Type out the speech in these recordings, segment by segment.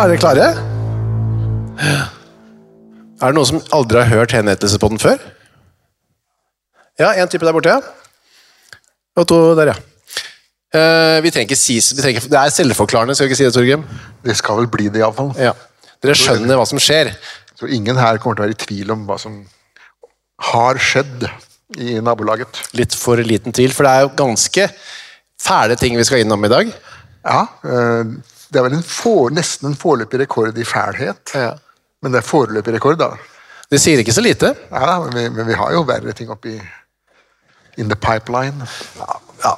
Er dere klare? Er det noen som aldri har hørt henrettelse på den før? Ja, en type der borte. Og to der, ja. Eh, vi trenger ikke si vi trenger, Det er selvforklarende, skal vi ikke si det, Torgrim? Det skal vel bli det, iallfall. Ja. Dere skjønner hva som skjer. Så ingen her kommer til å være i tvil om hva som har skjedd i nabolaget. Litt for liten tvil, for det er jo ganske fæle ting vi skal innom i dag. Ja, eh, det er vel en for, nesten en foreløpig rekord i fælhet. Ja. Men det er foreløpig rekord, da. Det sier ikke så lite. Ja, men, vi, men vi har jo verre ting oppi in the pipeline. Ja,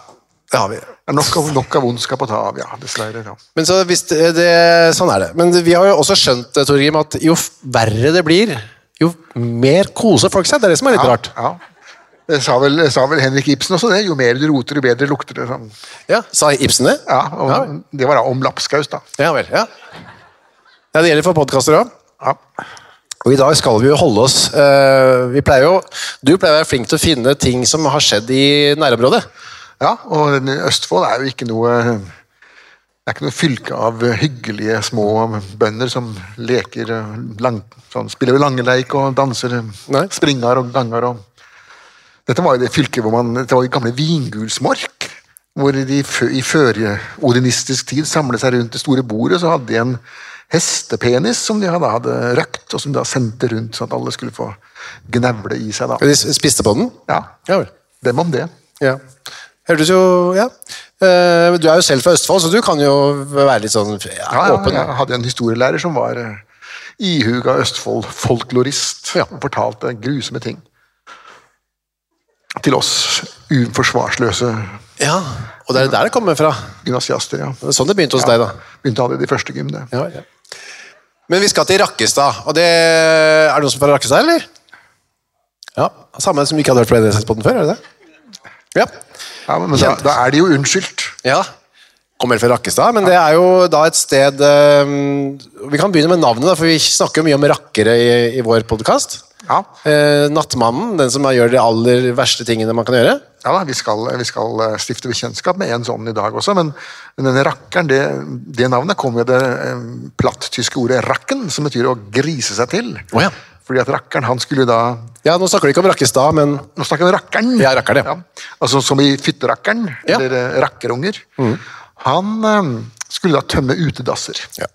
det har vi. Nok av, nok av ondskap å ta av, ja. Dessverre. Ja. Men så det, det, Sånn er det. Men vi har jo også skjønt Torgrim, at jo verre det blir, jo mer koser folk seg. Det er det som er litt rart. Ja. Det sa vel, sa vel Henrik Ibsen også det. Jo mer du roter, jo bedre lukter det. Sånn. Ja, Sa Ibsen det? Ja, og Det var da om lapskaus, da. Ja vel. ja. ja det gjelder for podkaster òg. Ja. Og i dag skal vi jo holde oss eh, vi pleier jo, Du pleier å være flink til å finne ting som har skjedd i nærområdet. Ja, og Østfold er jo ikke noe det er ikke noe fylke av hyggelige små bønder som leker eh, lang, sånn, Spiller langeleik og danser eh, Nei. springer og ganger. Og. Dette var jo det fylket hvor man Dette var jo gamle Vingulsmark. Hvor de i førodenistisk tid samlet seg rundt det store bordet, så hadde de en hestepenis som de hadde, hadde røkt, og som de da sendte rundt, sånn at alle skulle få gnevle i seg. da. De spiste på den? Ja, Ja vel. Dem om det. Ja. Hørtes jo Ja. Eh, du er jo selv fra Østfold, så du kan jo være litt sånn ja, Ja, åpen. jeg hadde en historielærer som var uh, ihuga Østfold-folklorist. Ja. og Fortalte grusomme ting. Til oss uforsvarsløse Ja, Og det er der det kommer fra. gymnasiaster. Ja. Det er Sånn det begynte hos deg, da. Begynte aldri de første gym, det. Ja, ja. Men vi skal til Rakkestad. Og det Er det noen som er fra Rakkestad, eller? Ja. Samme som ikke hadde hørt på NSS-podden før, er det det? Ja. Ja, men da, da er de jo unnskyldt. ja. Kommer fra Rakkestad, men det er jo da et sted um, Vi kan begynne med navnet, da, for vi snakker jo mye om rakkere i, i vår podkast. Ja, Eh, Nattmannen, den som gjør de aller verste tingene man kan gjøre. ja vi skal, vi skal eh, stifte bekjentskap med en sånn i dag også, men men denne rakkeren, det, det navnet kommer jo det eh, platt-tyske ordet 'rakken', som betyr å grise seg til. Oh, ja. Fordi at rakkeren, han skulle da Ja, Nå snakker du ikke om Rakkestad, men Nå snakker vi om rakkeren. Ja, rakkeren, ja. Altså som i fytterakkeren, Ja. Mm. eller rakkerunger. rakkerunger. Han eh, skulle da tømme utedasser. Ja.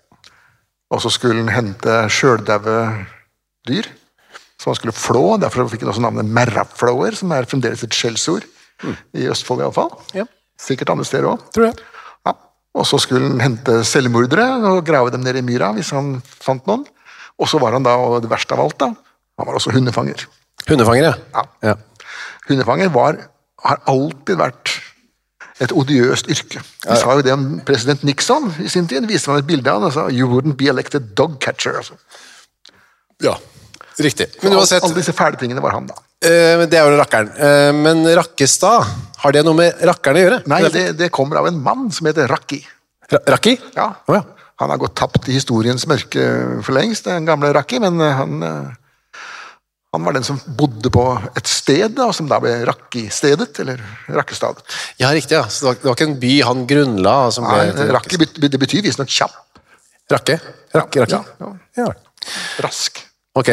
Og så skulle han hente sjøldaue dyr, som han skulle flå. Derfor fikk han også navnet Merraflower, som er fremdeles et skjellsord. I Østfold iallfall. Mm. Ja. Sikkert andre steder òg. Ja. Og så skulle han hente selvmordere og grave dem ned i myra hvis han fant noen. Og så var han da, og det verste av alt, da, han var også hundefanger. Hundefanger, ja. Ja. ja. Hundefanger var, har alltid vært et odiøst yrke. De sa jo det om president Nixon i sin tid. viste meg et bilde av han og sa 'You wouldn't be elected dog catcher'. Altså. Ja. Riktig. Men uansett, alle disse fæle tingene var han, da. eh, det er jo rakkeren. Uh, men Rakkestad, har det noe med rakkeren å gjøre? Nei, det, det kommer av en mann som heter Rakki. Ra Rakki? Ja. Oh, ja. Han har gått tapt i historiens mørke for lengst, den gamle Rakki, men eh, han, han var den som bodde på et sted, da, som da ble Rakki-stedet, eller Rakkestadet. Ja, riktig. ja. Så det var, det var ikke en by han grunnla? Som ble Nei, Rakki det betyr visstnok kjapp, Rakke? Rakke, rakke. Ja, Ja. rask. Ok.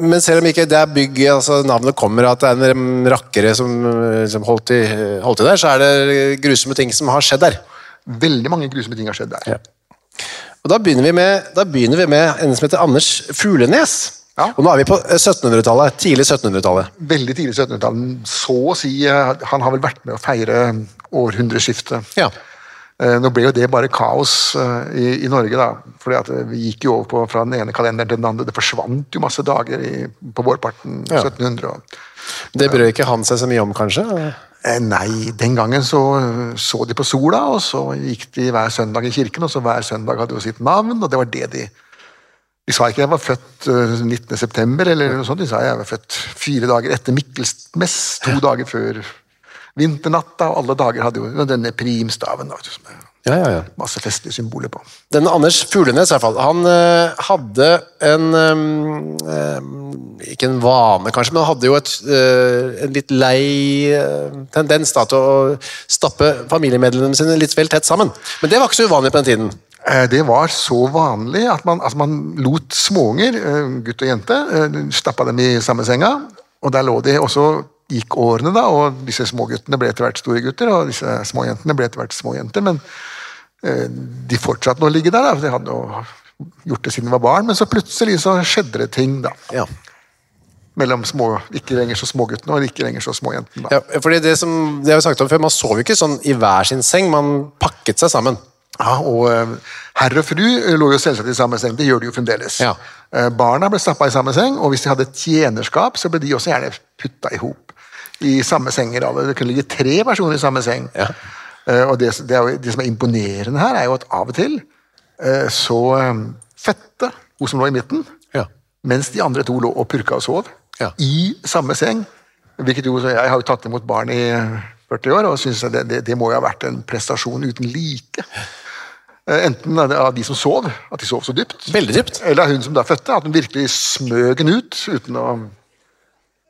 Men selv om ikke det er bygget, altså navnet kommer at det er en rakkere som, som holdt, til, holdt til der, så er det grusomme ting som har skjedd der. Veldig mange grusomme ting har skjedd der. Ja. Og da begynner vi med, da begynner vi med en som heter Anders Fuglenes. Ja. Og nå er vi på 1700-tallet, tidlig 1700-tallet. Veldig tidlig 1700-tallet. Så å si eh, Han har vel vært med å feire århundreskiftet. Ja. Eh, Nå ble jo det bare kaos eh, i, i Norge, da. fordi at eh, vi gikk jo over på, fra den ene kalenderen til den andre. Det forsvant jo masse dager i, på vårparten Ja. 1700. Og, Det brød ikke han seg så mye om, kanskje? nei, den gangen så så de på sola, og så gikk de hver søndag i kirken, og så hver søndag hadde jo sitt navn, og det var det de De sa ikke jeg var født eh, 19. september, eller noe sånt, de sa jeg var født fire dager etter Mikkelsmess, to dager før vinternatta, og alle dager hadde jo denne primstaven. da, som Ja, ja, ja. masse festlige symboler på. Denne Anders Fuglenes, i hvert fall, han eh, hadde en ehm, Ikke en vane, kanskje, men han hadde jo et, eh, en litt lei eh, tendens da, til å stappe familiemedlemmene sine litt vel tett sammen. Men det var ikke så uvanlig på den tiden. Det var så vanlig at man, at man lot småunger, gutt og jente, stappa dem i samme senga, og der lå de, og så gikk årene, da, og disse småguttene ble etter hvert store gutter, og disse småjentene ble etter hvert små jenter, men eh, de fortsatte å ligge der, da, for de hadde jo gjort det siden de var barn, men så plutselig så skjedde det ting, da, Ja. mellom små, ikke lenger så småguttene og ikke lenger så småjentene. da. Ja, fordi det som det har vi sagt om før, Man sov jo ikke sånn i hver sin seng, man pakket seg sammen. Ja, og eh, herr og fru eh, lå jo selvsagt i samme seng, det gjør de jo fremdeles. Ja. Eh, Barna ble stappa i samme seng, og hvis de hadde tjenerskap, så ble de også gjerne putta i hop i samme alle. Det kunne ligge tre personer i samme seng. Ja. Eh, Og det, det, er jo, det som er imponerende her, er jo at av og til eh, så eh, fødte hun som lå i midten, Ja. mens de andre to lå og purka og sov Ja. i samme seng. Hvilket jo, Jeg har jo tatt imot barn i 40 år og syns det, det, det må jo ha vært en prestasjon uten like. Enten av de som sov, at de sov så dypt, Veldig dypt. eller av hun som da fødte, at hun virkelig smøg den ut uten, å,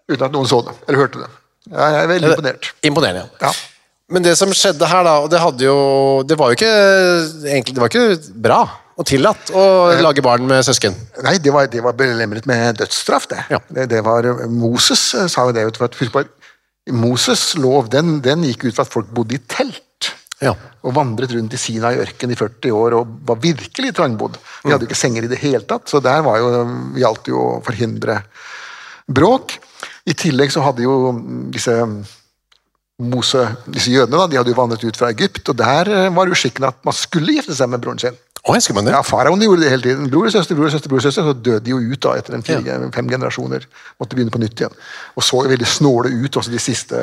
uten at noen så det, eller hørte det. Ja, jeg er veldig imponert. Imponerende. Ja. Men det som skjedde her, da, og det jo Det var jo ikke egentlig, det var ikke bra og tillatt å lage barn med søsken. Nei, det var, det var belemret med dødsstraff, det. Ja. det, det var, Moses eh, sa jo det. vet for at- Husk på Moses' lov den, den gikk ut fra at folk bodde i telt. Ja. Og vandret rundt i Sina i ørken i 40 år og var virkelig trangbodd. De hadde jo ikke senger i det hele tatt, så der var jo, gjaldt jo å forhindre bråk. I tillegg så hadde jo disse Mose, disse jødene da, de hadde jo vandret ut fra Egypt, og der eh, var jo skikken at man skulle gifte seg med broren sin. Oh, jeg man det? Ja, Faraoen gjorde det hele tiden. Bror og søster, bror og søster, bror og søster, så døde de jo ut da etter en fire, fem generasjoner. Måtte begynne på nytt igjen. Og så veldig snåle ut også de siste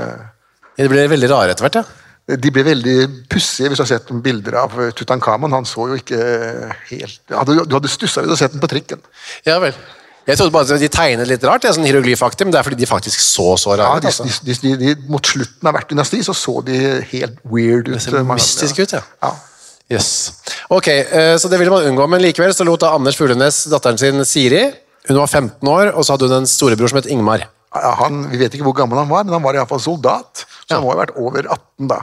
Det ble veldig rare etter hvert, ja. De ble veldig pussige, hvis du har sett bilder av Tutankhamon. Han så jo ikke helt ja, Du du hadde stussa hadde sett den på trikken. Ja vel. Jeg trodde bare at de tegnet litt rart, det er sånn hieroglyfaktig, men det er fordi de faktisk så så Ja, rare de, ut. Altså. de, de, de, mot slutten av hvert dynasti så så de helt weird ut. Det ser dem, mystisk ut, ja. ja. Yes. Ok, eh, så det ville man unngå, men likevel så lot da Anders Fuglenes datteren sin Siri. Hun var 15 år, og så hadde hun en storebror som het Ingmar. Ja, Han, vi vet ikke hvor gammel han var, men han var iallfall soldat. Så Ja. han må ha vært over 18 da.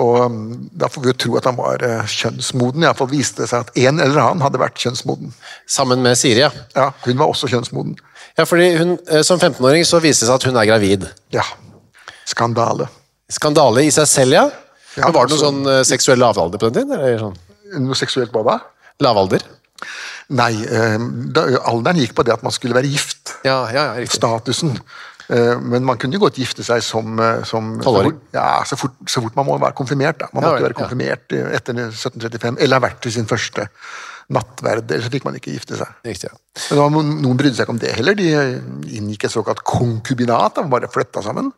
Og um, Da får vi jo tro at han var uh, kjønnsmoden. Iallfall viste det seg at en eller annen hadde vært kjønnsmoden. Sammen med Siri, ja. Ja, Hun var også kjønnsmoden. Ja, fordi hun, eh, Som 15-åring så viste det seg at hun er gravid. Ja. Skandale. Skandale i seg selv, ja. Ja, Men Var det noen altså- sånn eh, seksuell lavalder på den tiden? Eller sånn? Noe seksuelt hva da? Lavalder? Nei, eh, da, alderen gikk på det at man skulle være gift. Ja, ja, ja, riktig. Statusen. Eh, Men man kunne jo godt gifte seg som, eh, som Ja, så fort, så fort man må være konfirmert. Da. Man måtte jo være konfirmert etter 1735, eller ha vært til sin første nattverd, eller så fikk man ikke gifte seg. riktig ja. Men var noen, brydde seg ikke om det heller. De eh, inngikk et såkalt konkubinat, De bare flytta sammen.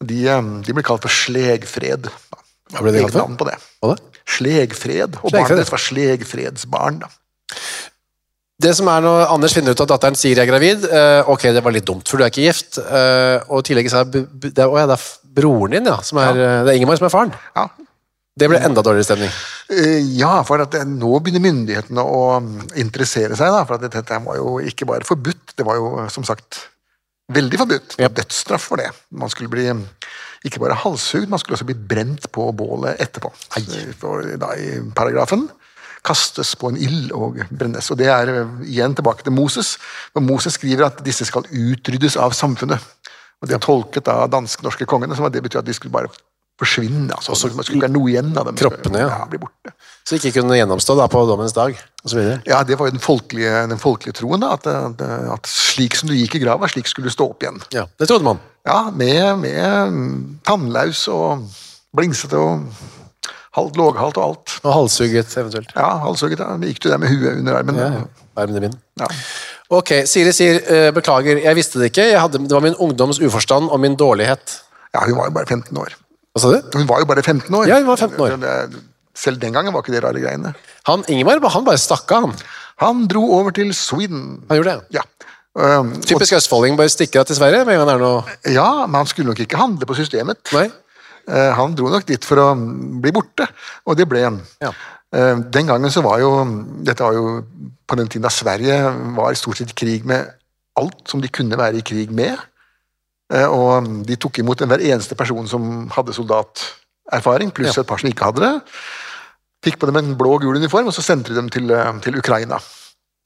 De, de ble kalt for slegfred. da. Hva ble det kalt for? navn på det. Hva da? Slegfred. Og Slegfred. barnet deres var slegfredsbarn. da. Det som er når Anders finner ut at datteren sier jeg er gravid, eh, ok, det var litt dumt, for du er ikke gift, eh, og i tillegg så er bu- det, er- ja, det er broren din, ja, som er, eh, det er Ingemar som er faren. Ja, Det ble enda dårligere stemning. Eh, Ja, for at det, nå begynner myndighetene å mm, interessere seg. Da, for at dette var jo ikke bare forbudt, det var jo som sagt veldig forbudt. Yep. Dødsstraff for det. Man skulle bli mm, ikke bare halshugd, man skulle også bli brent på bålet etterpå. Da, I paragrafen kastes på en ild og brennes. Og det er eh, igjen tilbake til Moses. For Moses skriver at disse skal utryddes av samfunnet. Og det er tolket av dansk-norske kongene, som at det betyr at de skulle bare forsvinne. Altså, det skulle ikke være noe igjen av dem. kroppene, ja. ja. bli borte. Så ikke kunne gjennomstå da på dommens dag, og så videre. Ja, det var jo den folkelige, den folkelige troen, da, at, at, slik som du gikk i grava, slik skulle du stå opp igjen. Ja, det trodde man. Ja, med, med tannlaus og blingsete og halvt låghalt og alt. Og halshugget eventuelt. Ja, halshugget. Da gikk du der med huet under armen. Ja, Ja, ja. Armene mine. ja. Ok, Siri sier, uh, beklager, jeg visste det ikke, hadde, det var min ungdoms uforstand og min dårlighet. Ja, hun var jo bare 15 år. Hva sa du? Hun var jo bare 15 år. Ja, hun var 15 år. Selv den gangen var ikke det rare greiene. Han, Ingemar, han bare stakk av han. Han dro over til Sweden. Han gjorde det. Ja. Um, Typisk østfolding, bare stikker av til Sverige med en gang det er noe... ja, men han skulle nok ikke handle på systemet. Nei? Eh, Han dro nok dit for å bli borte, og det ble han. Ja. Eh, Den gangen så var jo Dette var jo på den tiden da Sverige var stort sett i krig med alt som de kunne være i krig med. Eh, Og de tok imot hver eneste person som hadde soldaterfaring, pluss Ja. et par som ikke hadde det. Fikk på dem en blå og gul uniform, og så sendte de dem til, til Ukraina.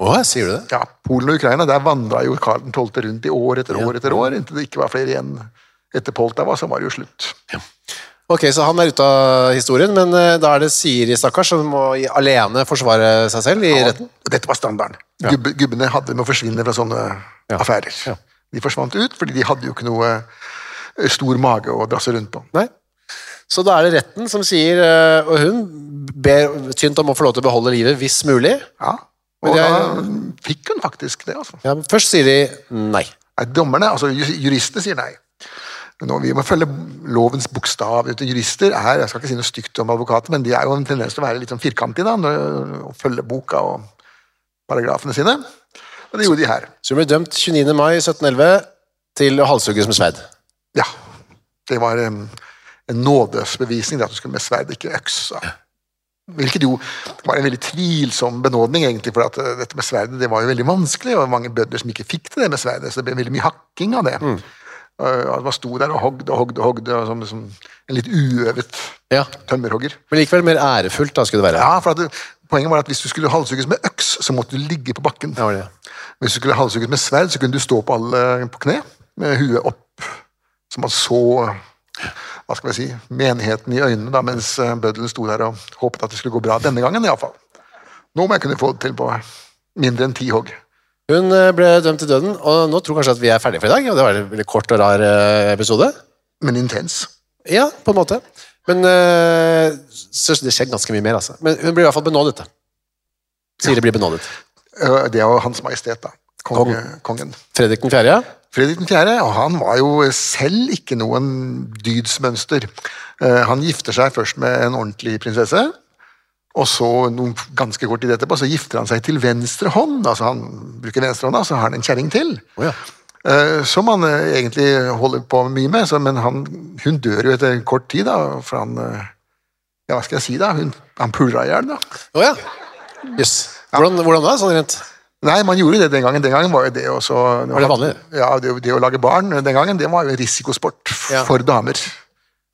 Åh, sier du det? Ja, Polen og Ukraina, der vandra jo Karl 12. rundt i år etter år etter år, inntil det ikke var flere igjen. Etter Poltava så var det jo slutt. Ok, så han er ute av historien, men eh, da er det Siri, stakkars, som må alene forsvare seg selv i retten. Og Dette var standarden. Gubbe, gubbene hadde med å forsvinne fra sånne Ja. affærer. Ja. De forsvant ut, fordi de hadde jo ikke noe eh, stor mage å drasse rundt på. Nei. Så da er det retten som sier, eh, og hun ber tynt om å få lov til å beholde livet hvis mulig. Ja, Og er- da fikk hun faktisk det, altså. Ja, men først sier de nei. Nei, dommerne, altså juristene sier nei. Nå, vi må følge lovens bokstav. Du, Jurister er jeg skal ikke si noe stygt om advokater, men de er jo en tendens til å være litt sånn firkantige da, og følge boka og paragrafene sine. Og det gjorde de her. Så hun ble dømt 29. mai 1711 til å halshugges med sverd. Ja. Det var um, en nådesbevisning at du skulle med sverd, ikke øks. Hvilket jo var en veldig tvilsom benådning, egentlig, for at eh, dette med sverdet det var jo veldig vanskelig, og mange bødler som ikke fikk til det med sverdet, så det ble veldig mye hakking av det. Mm. Uh, man sto der og hogde og hogde, og hogde og som, som en litt uøvet Ja, tømmerhogger. men likevel mer ærefullt da skulle det være. Ja, for det, Poenget var at hvis du skulle halshugges med øks, så måtte du ligge på bakken. Ja, det. Hvis du skulle halshugges med sverd, så kunne du stå på alle på kne, med huet opp, så man så hva skal vi si, menigheten i øynene, da, mens eh, bøddelen sto der og håpet at det skulle gå bra denne gangen, iallfall. Nå må jeg kunne få det til på mindre enn ti hogg. Hun eh, ble dømt til døden, og nå tror kanskje at vi er ferdige for i dag. og Det var en veldig kort og rar eh, episode. Men intens. Ja, på en måte. Men eh, det skjer ganske mye mer, altså. Men hun blir i hvert fall benådet. da. Siri blir benådet. Det er jo Hans Majestet, da. Konge, kongen. Fredrik den fjerde, ja. Fredrik 4., og han var jo selv ikke noen dydsmønster. Han gifter seg først med en ordentlig prinsesse, og så noen ganske kort tid etterpå så gifter han seg til venstre hånd. altså Han bruker venstre hånda, så har han en kjerring til. Oh, ja. Uh, Som han uh, egentlig holder på mye med, så, men han, hun dør jo etter kort tid, da, for han uh, Ja, hva skal jeg si, da? Hun, han pulra i hjel, da. Å ja. Jøss. Hvordan, hvordan da, sånn rent? Nei, man gjorde det den gangen. Den gangen var jo det også Var det vanlig? Ja, det, det å lage barn den gangen, det var jo en risikosport Ja. for damer.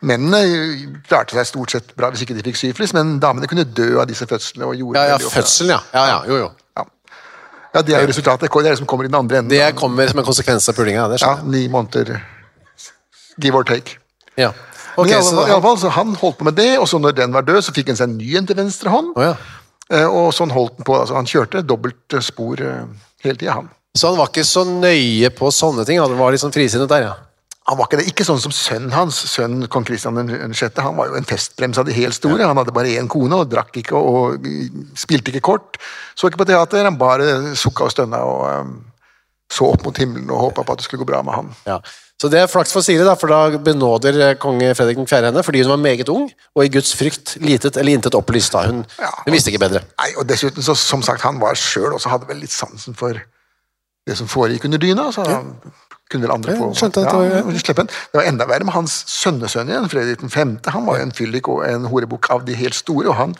Mennene klarte seg stort sett bra hvis ikke de fikk syfilis, men damene kunne dø av disse fødslene. og gjorde Ja, ja, veldig ofte- ja. Ja, ja, jo, jo. Ja. ja, det er jo resultatet. Det er det som kommer i den andre enden. Det kommer som en konsekvens av pulinga. Det ja, skjønner jeg. Ni måneder give or take. Ja. Men i alle, så, fall- i alle fall, så Han holdt på med det, og så når den var død, så fikk han seg en ny en til venstre hånd. Å ja. eh, Og sånn holdt han på. altså Han kjørte dobbelt eh, spor eh, hele tida, han. så han var ikke så nøye på sånne ting? Han var litt sånn frisinnet der, ja. Han var ikke det, ikke sånn som sønnen hans, sønnen kong Kristian 6. Han var jo en festbrems av de helt store. Han hadde bare én kone og drakk ikke og, og spilte ikke kort. Så ikke på teater, han bare sukka og stønna og um, så opp mot himmelen og håpa på at det skulle gå bra med han. ja. Så det er flaks for Siri, da, for da benåder eh, konge Fredrik 4. henne fordi hun var meget ung og i Guds frykt litet eller intet opplyst. da. Hun, Ja. hun visste ikke bedre. Nei, og dessuten, så, som sagt, han var sjøl også hadde vel litt sansen for det som foregikk under dyna. Så kunne vel andre få skjønte at det var- ja. Det var enda verre med hans sønnesønn igjen, Fredrik 5. Han var jo en fyllik og en horebukk av de helt store, og han,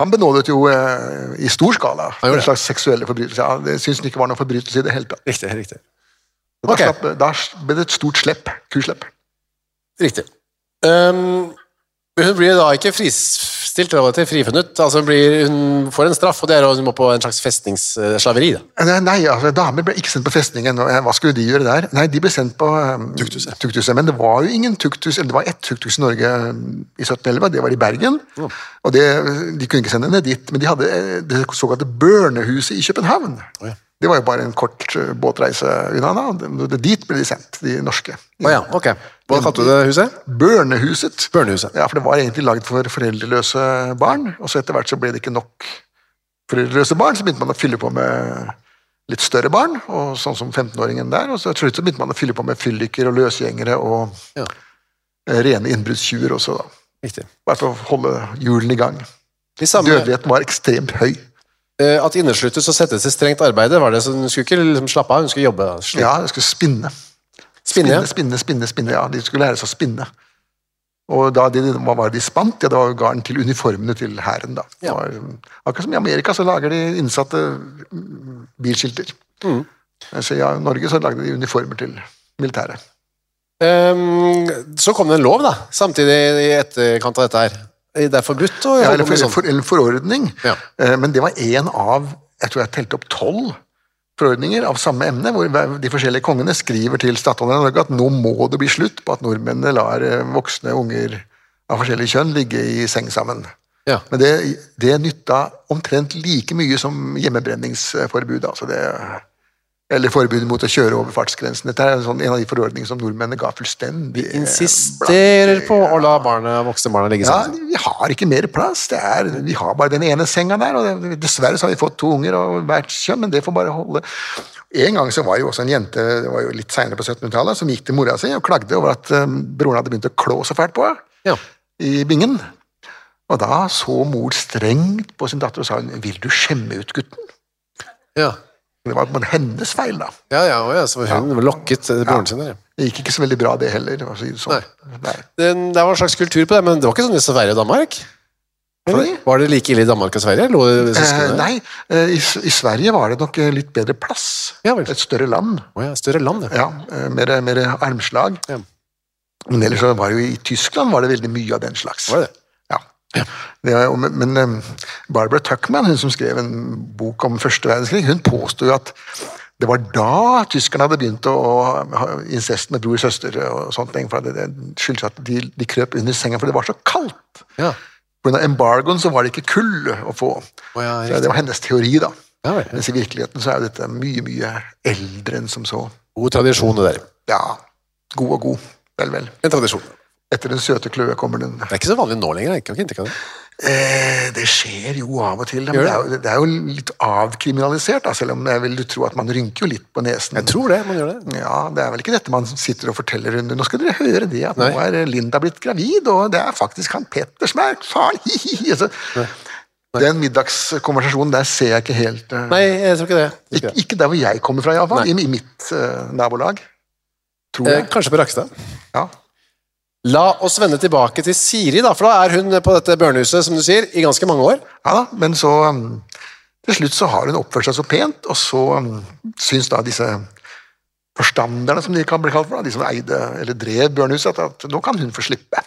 han benådet jo eh, i stor skala gjorde en slags seksuelle forbrytelser. Ja, det syns han ikke var noen forbrytelse i det hele tatt. Riktig, riktig. Da, okay. slapp, da ble det et stort slepp. Kuslepp. Riktig. Um, hun blir da ikke fristilt til frifunnet. altså Hun, blir, hun får en straff, og det er at hun må på en slags festningsslaveri. da. Nei, altså, damer ble ikke sendt på festningen. og, eh, Hva skulle de gjøre der? Nei, De ble sendt på um, Tukthuset. Men det var jo ingen tukthus, eller det var ett tukthus i Norge i 1711, det var i Bergen. Og det, De kunne ikke sende henne dit, men de hadde eh, det såkalte Børnehuset i København. ja. Det var jo bare en kort eh, båtreise unna. Dit ble de sendt, de norske. Å ja, ok. Hva kalte du det huset? Børnehuset. Børnehuset. Ja, for det var egentlig laget for foreldreløse barn, og så etter hvert så ble det ikke nok foreldreløse barn, så begynte man å fylle på med litt større barn, og sånn som 15-åringen der, og så til slutt begynte man å fylle på med fylliker og løsgjengere og Ja, eh, rene innbruddstyver også, da. riktig. Bare for å holde hjulene i gang. Samme, Dødeligheten var ekstremt høy. eh, at innesluttet så settes i strengt arbeide, var det så hun skulle ikke liksom slappe av, hun skulle jobbe. slutt? Ja, hun skulle spinne. Spinne, spinne, spinne, spinne, ja. De skulle lære seg å spinne. Og da de, hva var det de spant? Ja, det var garn til uniformene til hæren, da. Ja. akkurat som i Amerika så lager de innsatte mm, bilskilter. Mm. Så ja, I Norge så lagde de uniformer til militæret. Um, så kom det en lov, da, samtidig i etterkant av dette her. Det er forbudt å Ja, eller, for, for, eller forordning. Ja. Eh, Men det var én av jeg tror jeg telte opp tolv forordninger av samme emne, hvor de forskjellige kongene skriver til stattholderen i Norge at nå må det bli slutt på at nordmennene lar eh, voksne unger av forskjellig kjønn ligge i seng sammen. Ja. Men det, det nytta omtrent like mye som hjemmebrenningsforbud. Altså det, eller forbudet mot å kjøre over fartsgrensen. Dette er en, sånn, en av de forordningene som nordmennene ga fullstendig Vi Insisterer på å la barna, voksne barna ligge ja, sammen. vi har ikke mer plass. Det er, vi har bare den ene senga der, og dessverre så har vi fått to unger og hvert kjønn, men det får bare holde. En gang så var jo også en jente det var jo litt senere på 1700-tallet, som gikk til mora si og klagde over at um, broren hadde begynt å klå så fælt på henne Ja. i bingen. Og da så mor strengt på sin datter og sa hun, 'Vil du skjemme ut gutten?' Ja. Det var på hennes feil, da. Ja, ja, ja, så hun lokket eh, broren sin der. Det gikk ikke så veldig bra, det heller. si det sånn. Nei. Det, det var en slags kultur på det, men det var ikke sånn i Sverige og Danmark? Eller? Var det like ille i Danmark og Sverige? Eh, nei, eh, i, i Sverige var det nok eh, litt bedre plass. Ja. Et større land. Oh, ja, større land, ja. Ja, eh, mer, mer armslag. Ja. Men ellers så var det jo i Tyskland var det veldig mye av den slags. Var det? Ja. Er, men eh, Barbara Tuckman, hun som skrev en bok om første verdenskrig, hun påsto at det var da tyskerne hadde begynt å ha incest med bror og søster. og sånt, for det, skyldes at de, de krøp under senga, for det var så kaldt. Ja. Grunn embargoen så var det ikke kull å få. Oh, ja, så det var hennes teori, da. Ja ja. Mens i virkeligheten så er jo dette mye, mye eldre enn som så. God tradisjon, det der. Ja, god og god. Vel, vel. En tradisjon. Etter den søte kløe kommer den Det er ikke så vanlig nå lenger. Ikke, ikke, ikke det. eh, Det skjer jo av og til. Men det det? er, det er jo litt avkriminalisert, da, selv om jeg vil tro at man rynker jo litt på nesen. Jeg tror det, man gjør det. Ja, Det er vel ikke dette man sitter og forteller under. Nå skal dere høre det, at Nei. nå er Linda blitt gravid, og det er faktisk han Petter som er faren. Altså, Den middagskonversasjonen der ser jeg ikke helt uh, Nei, jeg tror ikke det. Tror ikke, ikke der hvor jeg kommer fra, iallfall. I, I mitt uh, nabolag. Tror Eh, jeg. kanskje på Rakstad. Ja. La oss vende tilbake til Siri, da, for da er hun på dette børnehuset som du sier, i ganske mange år. Ja da, men så um, Til slutt så har hun oppført seg så pent, og så um, syns da disse forstanderne, som de kan bli kalt for, da, de som eide eller drev børnehuset, at, nå kan hun få slippe.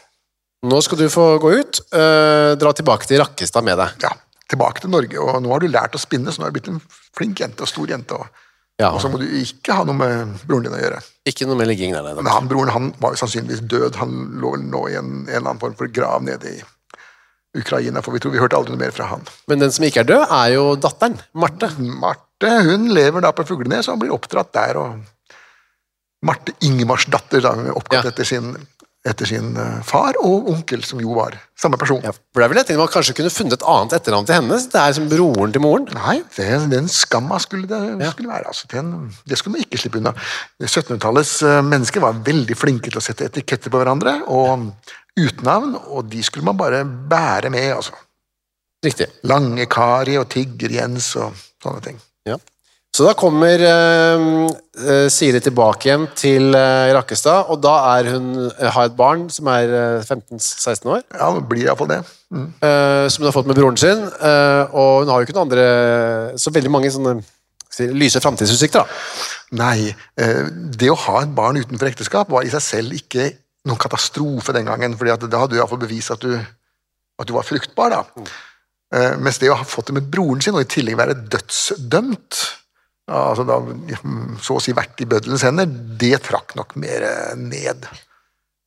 Nå skal du få gå ut. eh, dra tilbake til Rakkestad med deg. Ja, tilbake til Norge, og nå har du lært å spinne, så nå har du blitt en flink jente og stor jente. Og, Ja, og så må du ikke ha noe med broren din å gjøre. Ikke noe med ligging der. Men han broren han var jo sannsynligvis død. Han lå vel nå i en, en eller annen form for grav nede i Ukraina, for vi tror vi hørte aldri noe mer fra han. Men den som ikke er død, er jo datteren. Marte. Marte hun lever da på Fuglenes og blir oppdratt der. og Marte Ingemarsdatter, er oppkalt Ja. etter sin etter sin eh, far og onkel, som jo var samme person. Ja, for det er vel et man kanskje kunne funnet et annet etternavn til henne? Det er som broren til moren? Nei, det, den skamma skulle det skulle være. Altså, den, det skulle man ikke slippe unna. 1700-tallets eh, mennesker var veldig flinke til å sette etiketter på hverandre, og utnavn, og de skulle man bare bære med. altså. Riktig. Lange Kari og Tigger Jens og sånne ting. Ja. Så da kommer eh, eh, Siri tilbake igjen til eh, Rakkestad, og da er hun, eh, har et barn som er eh, 15-16 år, Ja, det blir iallfall det. Mm. eh, som hun har fått med broren sin. eh, og hun har jo ikke noen andre Så veldig mange sånne lyse framtidsutsikter. da. Nei, eh, det å ha et barn utenfor ekteskap var i seg selv ikke noen katastrofe den gangen, fordi da hadde du iallfall bevist at du, at du var fruktbar. da. Eh, Mens det å ha fått det med broren sin, og i tillegg være dødsdømt, altså da så å si vært i bøddelens hender, det trakk nok mer eh, ned.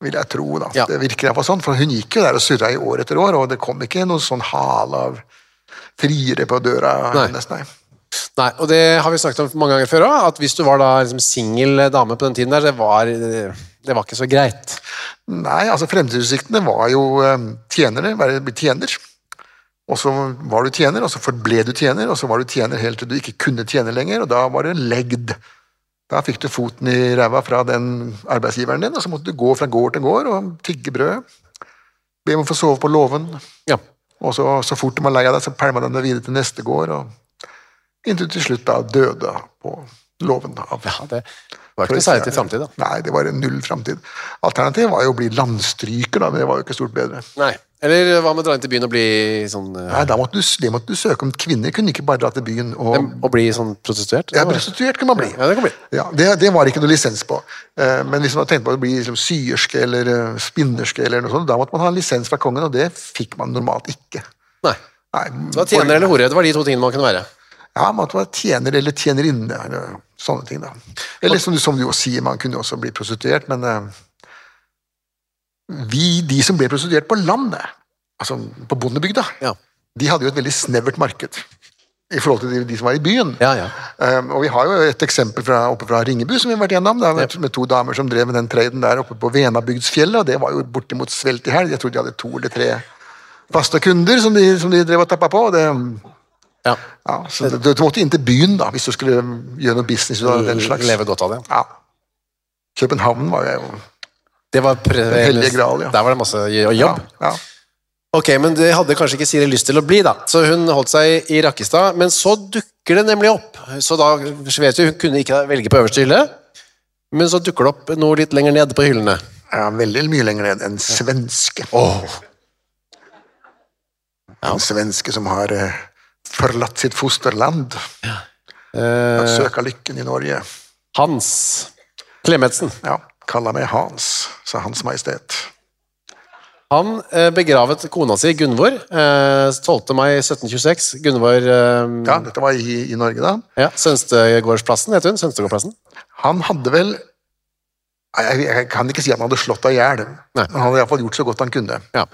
Vil jeg tro, da. Ja. Det virker iallfall sånn, for hun gikk jo der og surra i år etter år, og det kom ikke noen sånn hale av friere på døra Nei. hennes, nei. Nei, og det har vi snakket om mange ganger før òg, at hvis du var da liksom singel dame på den tiden der, det var, det var ikke så greit. Nei, altså fremtidsutsiktene var jo eh, tjenere, være tjener. Og så var du tjener, og så forble du tjener, og så var du tjener helt til du ikke kunne tjene lenger, og da var det legd. Da fikk du foten i ræva fra den arbeidsgiveren din, og så måtte du gå fra gård til gård og tigge brød. Be om å få sove på låven, Ja. og så, så fort du var lei av deg, så pælma de deg videre til neste gård, og inntil du til slutt da døde på låven. Av, ja det var ikke noe særlig til framtid, da. Nei, det var en null framtid. Alternativet var jo å bli landstryker, da, men det var jo ikke stort bedre. Nei. Eller hva med å dra inn til byen og bli sånn uh... Nei, da måtte du, det måtte du søke om. Kvinner kunne ikke bare dra til byen og Og bli sånn prostituert? Ja, prostituert kunne man bli. Ja, det kan bli. Ja, det, det var ikke noe lisens på. Eh, Men hvis man tenkte på å bli liksom, syerske eller eh, spinnerske, eller noe sånt, da måtte man ha en lisens fra kongen, og det fikk man normalt ikke. Nei. Nei, Det var tjener eller hore. Det var de to tingene man kunne være. Ja, man måtte være tjener eller tjenerinne, eller sånne ting. da. Eller som du, som du jo sier, man kunne også bli prostituert, men vi, de som ble prostituert på landet, altså på bondebygda, Ja. de hadde jo et veldig snevert marked i forhold til de, de som var i byen. Ja, ja. Um, og vi har jo et eksempel fra, oppe fra Ringebu som vi har vært gjennom, da, med, med to damer som drev med den traden der oppe på Venabygdsfjellet, og det var jo bortimot svelt i helg. Jeg tror de hadde to eller tre faste kunder som de, som de drev og tappa på. og Det, ja. ja, så du, du måtte inn til byen da, hvis du skulle gjøre noe business ut av den slags. Leve godt av det. Ja. København var jo Det var hellige Gral, ja. Der var det masse jobb. ja, ja. Ok, men det hadde kanskje ikke Siri lyst til å bli, da. Så hun holdt seg i Rakkestad. Men så dukker det nemlig opp. Så da vet du, hun kunne ikke velge på øverste hylle. Men så dukker det opp noe litt lenger ned på hyllene. ja, veldig mye lenger ned. En svenske. En svenske som har eh, forlatt sitt fosterland. Eh, Søka lykken i Norge. Hans Klemetsen. Ja, kalla meg Hans, sa Hans Majestet. Han eh, begravet kona si, Gunvor, eh, 12. mai 1726. Gunvor eh, Ja, dette var i, i Norge, da. ja, Sønstegårdsplassen, heter hun. Sønstegårdsplassen. Han hadde vel Jeg, jeg kan ikke si at han hadde slått av hjel. men Han hadde iallfall gjort så godt han kunne. Ja.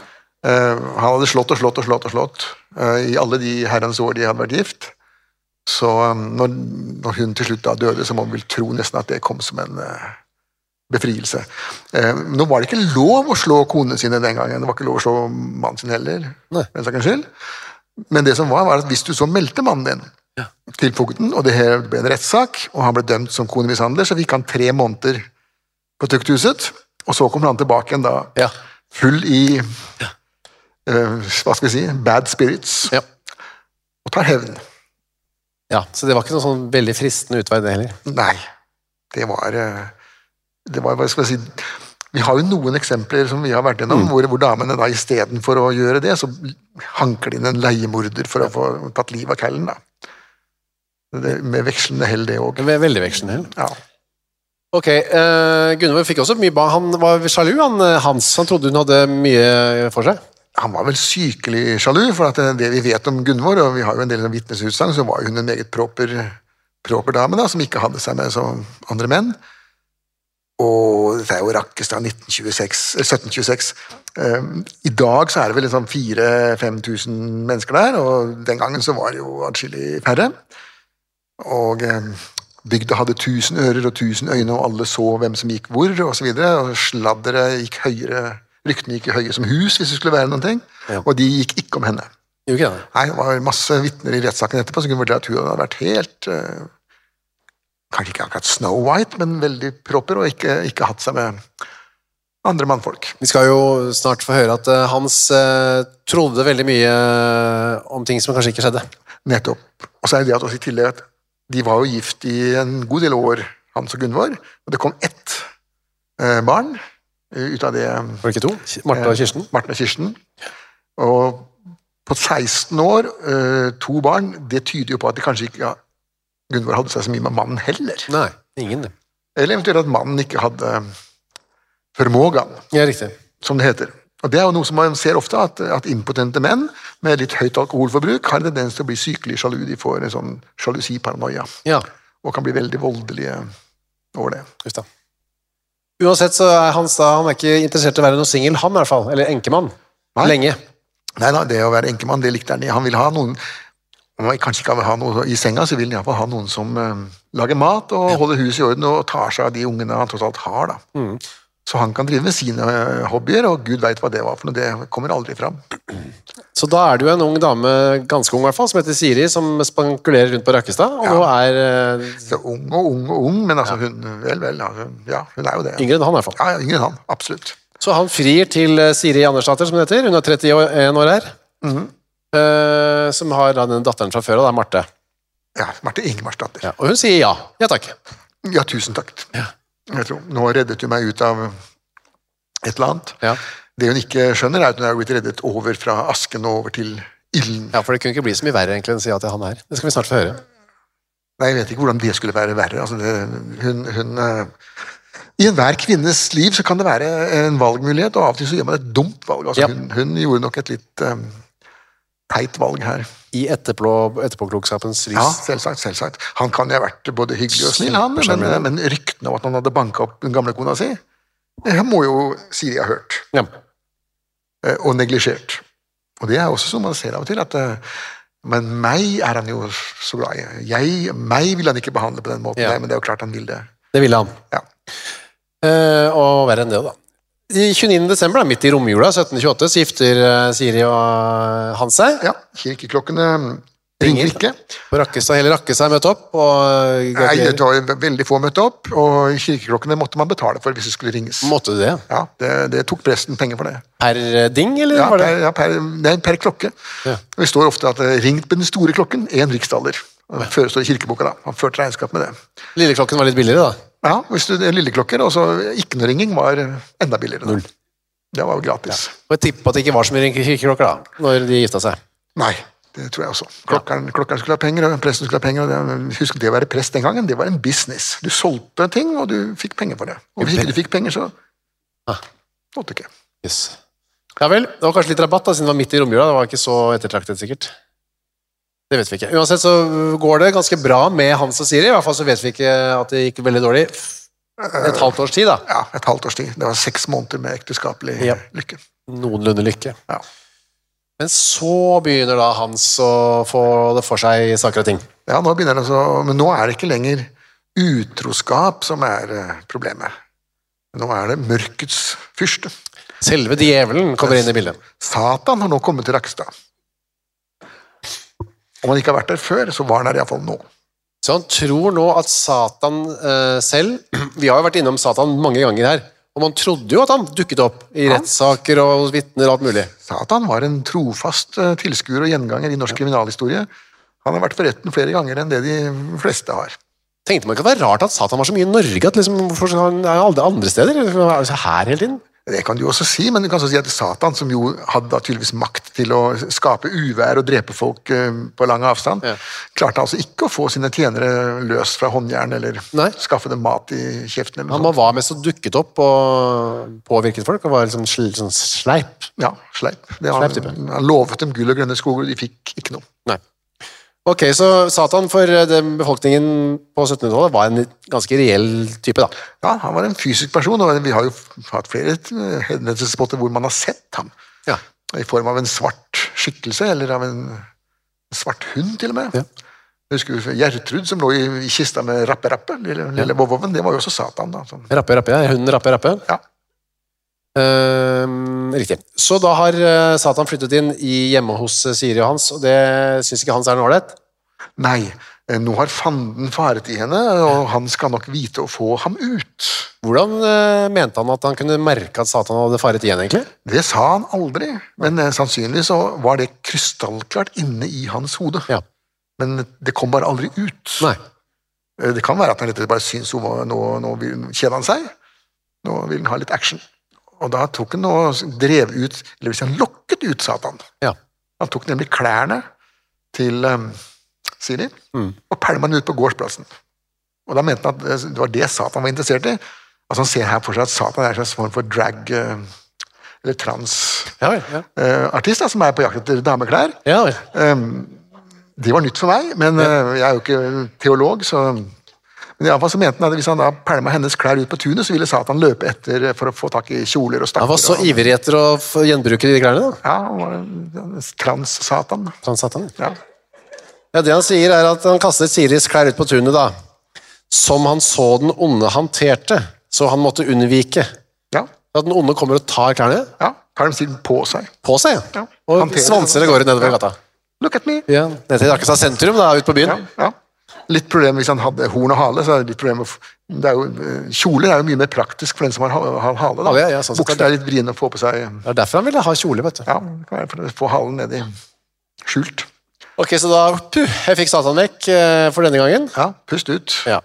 Eh, han hadde slått og slått og slått og slått i alle de herrens år de hadde vært gift. Så um, når, når hun til slutt da døde, så må man vel tro nesten at det kom som en befrielse. Eh, nå var det ikke lov å slå konene sine den gangen. Det var ikke lov å slå mannen sin heller. Nei. Men det som var, var at hvis du så meldte mannen din til fogden, og det ble en rettssak, og han ble dømt som konemishandler, så fikk han tre måneder på tukthuset, og så kom han tilbake igjen da Ja. full i eh, hva skal vi si, bad spirits, Ja. og tar hevn. ja. Så det var ikke noen sånn veldig fristende utvei, det heller. Nei, det var eh, det var, hva skal jeg si, Vi har jo noen eksempler som vi har vært gjennom, hvor, hvor damene da istedenfor å gjøre det, så hanker de inn en leiemorder for å få tatt livet av kallen. da. Det, med vekslende hell, det òg. Ve- Veldig vekslende. Ja. Ok, uh, Gunvor fikk også mye barn. Han var sjalu, han eh, Hans. Han trodde hun hadde mye for seg. Han var vel sykelig sjalu, for at det, det vi vet om Gunvor, og vi har jo en del vitnesutsagn, så var hun en meget proper, proper dame, da, som ikke hadde seg med som andre menn. Og dette er jo Rakkestad 1926, eh, 1726. Eh, I dag så er det vel liksom 4000-5000 mennesker der, og den gangen så var det jo atskillig færre. Og eh, bygda hadde tusen ører og tusen øyne, og alle så hvem som gikk hvor, og så. Og sladderet gikk høyere, ryktene gikk høye som hus, hvis det skulle være noen ting. Og de gikk ikke om henne. Jo, ikke det? Nei, det var masse vitner i rettssaken etterpå som kunne vurdere at hun hadde vært helt eh, Kanskje ikke akkurat Snow White, men veldig proper, og ikke, ikke hatt seg med andre mannfolk. Vi skal jo snart få høre at eh, Hans eh, trodde veldig mye eh, om ting som kanskje ikke skjedde. Nettopp. Og så er det at også i tillegg at de var jo gift i en god del år, Hans og Gunvor, og det kom ett eh, barn ut av det Var det ikke to? Marte og Kirsten? Martin og Kirsten. Og på 16 år, eh, to barn, det tyder jo på at de kanskje ikke Gunvor hadde seg så mye med mannen heller. Nei, ingen. det. Eller eventuelt at mannen ikke hadde formågan, Ja, riktig. som det heter. Og Det er jo noe som man ser ofte, at, at impotente menn med litt høyt alkoholforbruk har en tendens til å bli sykelig sjalu. De får en sånn sjalusiparanoia Ja, og kan bli veldig voldelige over det. just da. Uansett så er Hans da, han er ikke interessert i å være noen singel, han i hvert fall. Eller enkemann. Nei. Lenge. Nei da, det å være enkemann, det likte han. Han vil ha noen om man kanskje ikke ha noe i senga, så vil han iallfall ha noen som eh, lager mat og holder huset i orden og tar seg av de ungene han tross alt har. da. Så han kan drive med sine eh, hobbyer, og gud veit hva det var for noe. Det kommer aldri fram. Så da er det jo en ung dame, ganske ung i hvert fall, som heter Siri, som spankulerer rundt på Rakkestad, og nå er eh, Så ung og ung og ung, men altså hun Vel, vel. Altså, ja, hun er jo det. yngre enn han i hvert fall. Ja, ja, yngre enn han. Absolutt. Så han frir til Siri Andersdatter, som hun heter. Hun er 31 år her. Eh, som har da den datteren fra før, er Marte. Ja, Marte Ingemarsdatter. Ja, og hun sier ja. Ja takk. Ja, tusen takk. Jeg tror, Nå reddet du meg ut av et eller annet. Ja. Det hun ikke skjønner, er at hun er blitt reddet over fra asken og over til ilden. ja, for det kunne ikke bli så mye verre egentlig enn å si ja til han her. Det skal vi snart få høre. Nei, Jeg vet ikke hvordan det skulle være verre. Altså, det, hun, hun, eh, I enhver kvinnes liv så kan det være en valgmulighet, og av og til så gjør man et dumt valg. Altså, Ja. hun, hun gjorde nok et litt um, teit valg her. I etterpå, etterpåklokskapens lys. Ja, selvsagt. selvsagt. Han kan jo ha vært både hyggelig og snill, han, men, men ryktene om at han hadde banka opp den gamle kona si, det må jo Siri ha hørt. Ja. eh, og neglisjert. Og det er også som man ser av og til, at eh, Men meg er han jo så glad i. Jeg, meg vil han ikke behandle på den måten, Ja. men det er jo klart han vil det. Det ville han. Ja. Uh, og verre enn det, da. I 29. desember, midt i romjula 1728, så gifter eh, Siri og eh, han seg. Ja, kirkeklokkene ringer ikke. På Rakkestad, hele Rakkestad møtte opp. Og Nei, det var veldig få møtte opp, og kirkeklokkene måtte man betale for hvis det skulle ringes. Måtte du det? Ja, det, det tok presten penger for det. Per eh, ding, eller Ja, det? per, ja, per, nei, per klokke. Ja. Det står ofte at det ringt med den store klokken, én riksdaler. Før førestår i kirkeboka, da. Han førte regnskap med det. Lilleklokken var litt billigere, da. Ja, hvis du, Lilleklokker, og så ikke noe ringing, var enda billigere. Null. Det var jo gratis. Og jeg tipper at det ikke var så mye kirkeklokker da, når de gifta seg. Nei, det tror jeg også. Klokkeren, klokkeren skulle ha penger, og presten skulle ha penger. og det, Husk det å være prest den gangen, det var en business. Du solgte ting, og du fikk penger for det. Og hvis ikke du fikk penger, så Ah. måtte du ikke. Yes. Ja vel, det var kanskje litt rabatt da, siden det var midt i romjula. Det var ikke så ettertraktet, sikkert. Det vet vi ikke. Uansett så går det ganske bra med Hans og Siri. I hvert fall så vet vi ikke at det gikk veldig dårlig. Et halvt års tid, da. Ja, et halvt års tid. Det var seks måneder med ekteskapelig Ja. lykke. Noenlunde lykke. Ja. Men så begynner da Hans å få det for seg i saker og ting. Ja, nå begynner det så, Men nå er det ikke lenger utroskap som er eh, problemet. Nå er det mørkets fyrste. Selve djevelen kommer inn i bildet. Satan har nå kommet til Rakkestad. Om han ikke har vært der før, så var han der iallfall nå. Så han tror nå at Satan eh, selv Vi har jo vært innom Satan mange ganger her. Og man trodde jo at han dukket opp i rettssaker og hos vitner og alt mulig. Satan var en trofast eh, tilskuer og gjenganger i norsk kriminalhistorie. Han har vært for retten flere ganger enn det de fleste har. Tenkte man ikke at det var rart at Satan var så mye i Norge? At liksom, hvorfor er han alle andre steder? Er han her hele tiden? Det kan du også si, men du kan også si at Satan, som jo hadde tydeligvis makt til å skape uvær og drepe folk eh, på lang avstand, Ja. klarte altså ikke å få sine tjenere løs fra håndjern eller Nei. skaffe dem mat i kjeften. eller Han noe må- var mest og dukket opp og påvirket folk og var liksom sl sånn sleip. Ja, sleip. Det var, Sleip type. han lovet dem gull og grønne skoger, og de fikk ikke noe. Nei. Ok, så Satan for eh, den befolkningen på 1700-tallet var en ganske reell type, da. Ja, Han var en fysisk person, og vi har jo hatt flere eh, henvendelsespotter hvor man har sett ham. Ja. I form av en svart skikkelse, eller av en svart hund, til og med. Ja. Jeg husker Gjertrud som lå i, kista med Rappe-Rappe, lille, lille vovoven, det var jo også Satan. da. Sånn. Rappe, rappe, ja. Hunden Rappe, Rappe. Ja. Ehm, riktig. Så da har eh, Satan flyttet inn i hjemme hos eh, Siri og Hans, og det syns ikke Hans er noe ålreit? Nei, eh, nå har fanden faret i henne, og han skal nok vite å få ham ut. Hvordan mente han at han kunne merke at Satan hadde faret igjen, egentlig? Det sa han aldri, men sannsynlig så var det krystallklart inne i hans hode. Ja. Men det kom bare aldri ut. Nei. Det kan være at han bare syns nå, nå vil kjeder han seg. Nå vil han ha litt action. Og da tok han og drev ut, eller hvis han lokket ut Satan. Ja. Han tok nemlig klærne til um, Siri Mm. og pælma den ut på gårdsplassen. Og da mente han at det var det Satan var interessert i. Altså Han ser her for seg at Satan er en slags form for drag uh, eller transartist Ja. Ja. uh, som er på jakt etter dameklær. Ja, um, Det var nytt for meg, men uh, jeg er jo ikke teolog, så men i alle fall så mente han at Hvis han da pælma hennes klær ut på tunet, så ville Satan løpe etter for å få tak i kjoler og stakker. Han var så og- ivrig etter å gjenbruke de klærne, da. Ja, han var trans-Satan. Trans-Satan? Ja. Ja, Det han sier, er at han kastet Siris klær ut på tunet, da. Som han så den onde hanterte, så han måtte unnvike. Ja, At den onde kommer og tar klærne ja. Tar dem siden på seg. på seg, Ja. og Hanterer- svanser av gårde nedover gata. Look at me! Ja, Ned til Rakkestad sentrum, da, ut på byen. Ja, ja. Litt problem hvis han hadde horn og hale. så er det litt problem å det er jo, eh, Kjoler er jo mye mer praktisk for den som har, ha- har hale. da. Ja, ja, sånn Bukser er litt vriene å få på seg. Det er derfor han ville ha kjole, vet du. Ja, det kan være for å få halen ned i skjult. Ok, så da puh, jeg fikk Satan vekk eh, for denne gangen. Ja, pust ut. Ja.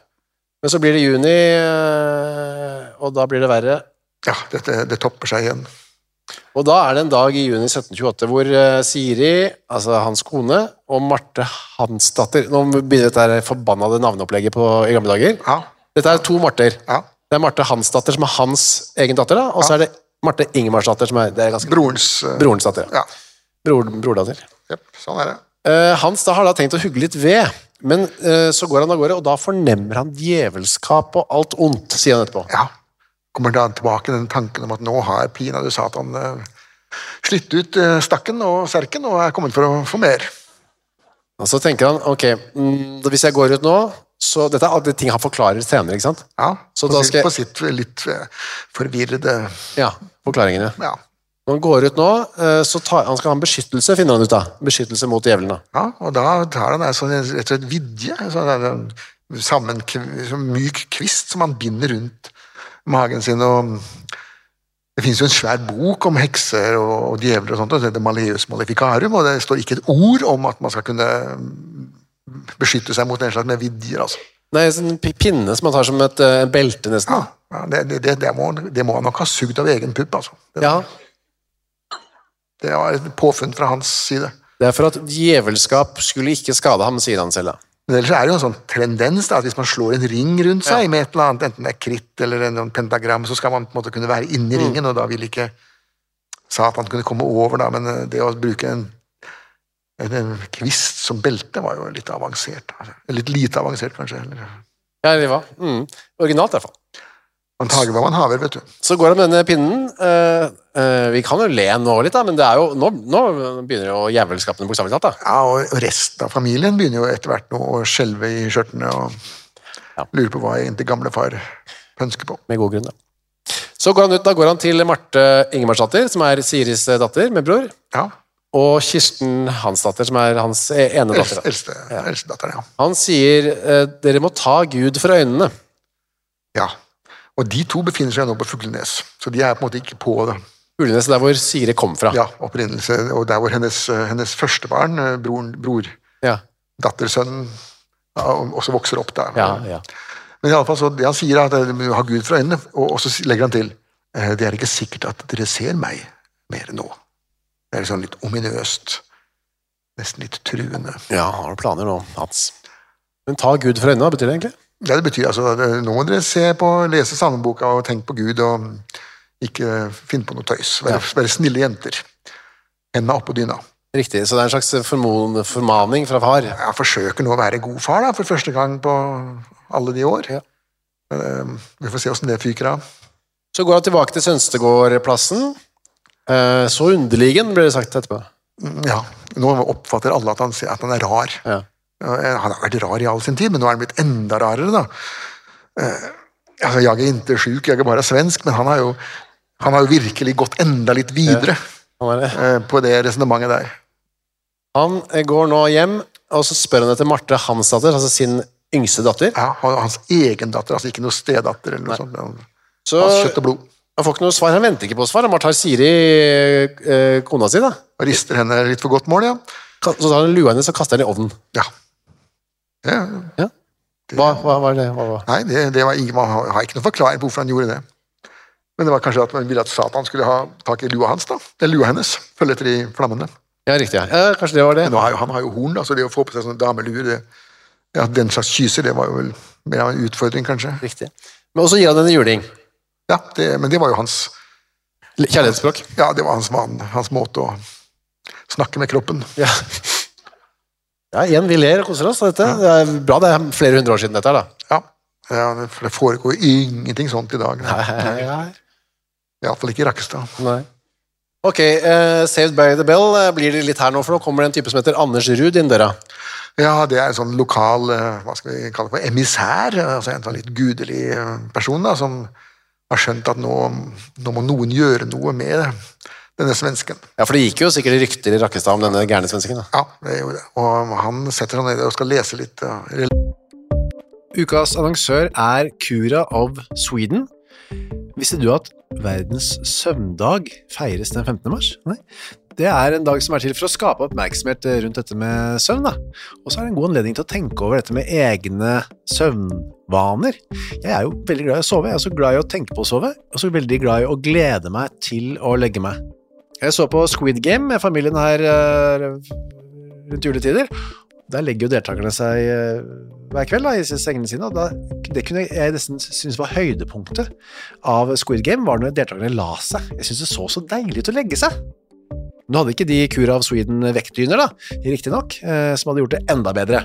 Men så blir det juni, eh, og da blir det verre. Ja, dette, det topper seg igjen. Og da er det en dag i juni 1728 hvor eh, Siri, altså hans kone, og Marte Hansdatter Nå begynner dette forbannede navneopplegget på, i gamle dager. Ja, Dette er to Marter. ja. Det er Marte Hansdatter som er hans egen datter, da, og så er det Marte Ingemarsdatter som er, det er ganske Brorens eh, brorens datter. Ja, Bror, brordatter. Yep, sånn er det. Eh, Hans da har da tenkt å hugge litt ved, men så går han av gårde, og da fornemmer han djevelskap og alt ondt, sier han etterpå. Ja. Kommer da tilbake den tanken om at nå har pinadø Satan eh, slitt ut eh, stakken og serken og er kommet for å få mer. Og så tenker han, ok, mm, hvis jeg går ut nå, så dette er ting han forklarer senere, ikke sant? Ja, Så på, sitt, jeg- på sitt litt eh, forvirrede Ja, forklaringene. Ja. Når han går ut nå, så tar, han skal ha en beskyttelse, finner han ut da. Beskyttelse mot djevelen da. ja og da tar han altså rett og slett vidje, en en sånn myk kvist som han binder rundt magen sin. og Det finnes jo en svær bok om hekser og, og djevler og sånt, og det heter Maleus Maleficarum, og det står ikke et ord om at man skal kunne beskytte seg mot en slags med vidjer. altså. Nei, en pinne som man tar som et uh, belte nesten. Ja, ja, det, det, det, det, må, det må han nok ha sugd av egen pupp. altså. Det, Ja, det var et påfunn fra hans side. det er for at djevelskap skulle ikke skade ham, sier han selv da. Men ellers er det jo en sånn tendens da, at hvis man slår en ring rundt seg med et eller annet, enten det er kritt eller en, en pentagram, så skal man på en måte kunne være inni ringen, og da vil ikke Satan kunne komme over, da, men eh, det å bruke en, en, en kvist som belte var jo litt avansert. Altså. Litt lite avansert, kanskje. Eller, Ja, det var. Mm. Originalt i hvert fall. Man tager hva man haver, vet du. Så går han med denne pinnen. eh, eh, vi kan jo le nå litt, da, men det er jo, nå, nå begynner jo jævelskapene bokstavelig talt. da. Ja, og resten av familien begynner jo etter hvert nå å skjelve i skjørtene og Ja. lurer på hva egentlig gamle far pønsker på. Med god grunn, da. Så går han ut, da går han til Marte Ingemarsdatter, som er Siris eh, datter med bror, Ja, og Kirsten Hansdatter, som er hans e- ene datter. eldste, eldste, ja. Han sier eh, dere må ta Gud for øynene. ja. Og de to befinner seg nå på Fuglenes, så de er på en måte ikke på det. Fuglenes der hvor Sire kom fra. Ja, opprinnelse, og der hvor hennes, eh, hennes første barn, broren, bror, Ja, dattersønnen, også vokser opp der. ja, ja. Men i alle fall så det han sier, er at du har Gud for øynene, og, så legger han til eh, det er ikke sikkert at dere ser meg mer nå. Det er liksom litt ominøst, nesten litt truende. ja har du planer nå, Hans? Men ta Gud for øynene, hva betyr det egentlig? Ja, det betyr altså, at nå må dere se på, lese salmeboka og tenke på Gud, og ikke finne på noe tøys. Være, være snille jenter. Enda oppå dyna. Riktig, så det er en slags formaning fra far. Jeg forsøker nå å være god far da, for første gang på alle de år. Ja. Men, eh, vi får se åssen det fyker av. Så går han tilbake til Sønstegårdplassen. Eh, så underligen, ble det sagt etterpå. Mm, Ja, Nå oppfatter alle at han, at han er rar. Ja. Han har vært rar i all sin tid, men nå er han blitt enda rarere, da. Eh, altså, jeg er ikke sjuk, jeg er bare svensk, men han har jo, han har jo virkelig gått enda litt videre Han, er det. eh, på det resonnementet der. han går nå hjem, og så spør han etter Marte Hansdatter, altså sin yngste datter. Ja, hans egen datter, altså ikke noe stedatter eller noe sånt. men Så Hans kjøtt og blod. han får ikke noe svar. Han venter ikke på svar. Han bare tar Siri, eh, kona si, da. Og rister henne litt for godt mål, ja. Så tar han lua hennes og kaster den i ovnen. ja. Ja. Ja. Hva, hva var det? Hva, var- Nei, det, det var ingen, man har ikke noen forklaring på hvorfor han gjorde det. Men det var kanskje at man ville at Satan skulle ha tak i lua hans, da. Eller lua hennes. Følge etter de flammene. Ja, riktig. Ja. ja, kanskje det var det. Har jo, han har jo horn, da, så det å få på seg sånne dameluer det, ja, Den slags kyser, det var jo vel mer av en utfordring, kanskje. Riktig. Men også gir han henne juling. Ja, det, Men det var jo hans Kjærlighetsspråk. Ja, det var hans, van, hans måte å snakke med kroppen. Ja. Ja, igjen, vi ler og koser oss av dette. Det er bra det er flere hundre år siden dette her, da. Ja, ja det- for det foregår ingenting sånt i dag. Iallfall ikke i Rakkestad. Nei. Ok, uh, Saved by the Bell eh, blir det litt her nå, for nå kommer det en type som heter Anders Ruud inn døra. Ja, det er en sånn lokal uh, hva skal vi kalle det for, emissær. altså En sånn litt gudelig person da, som har skjønt at nå, nå må noen gjøre noe med denne svensken. Ja, for det gikk jo sikkert rykter i Rakkestad om denne gærne svensken. da. Ja, det gjorde det. Og han setter seg ned og skal lese litt. ja, Ukas annonsør er Cura of Sweden. Visste du at verdens søvndag feires den 15. mars? Nei. Det er en dag som er til for å skape oppmerksomhet rundt dette med søvn. da. Og så er det en god anledning til å tenke over dette med egne søvnvaner. Jeg er jo veldig glad i å sove, jeg er så glad i å tenke på å sove, og så veldig glad i å glede meg til å legge meg. Jeg så på Squid Game med familien her eh, rundt juletider. Der legger jo deltakerne seg eh, hver kveld da, i sengene sine, og da, det kunne jeg nesten synes var høydepunktet av Squid Game, var når deltakerne la seg. Jeg synes det så så deilig ut å legge seg. Nå hadde ikke de Kura of Sweden vektdyner, da, riktignok, eh, som hadde gjort det enda bedre.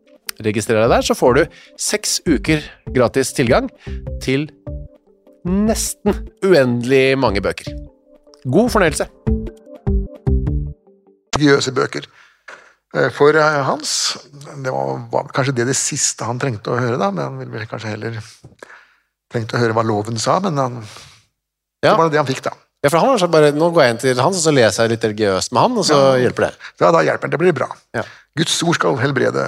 registrer deg der, så får du seks uker gratis tilgang til nesten uendelig mange bøker. God fornøyelse. religiøse bøker. Eh, For eh, Hans Det var, kanskje det det siste han trengte å høre, da, men han ville kanskje heller trengte å høre hva loven sa, men han, Ja. det var det han fikk, da. Ja, for han var sagt bare, Nå går jeg inn til hans, og så leser jeg litt religiøst med han, og så hjelper det. Ja, da hjelper det. Det blir bra. Ja. Guds ord skal helbrede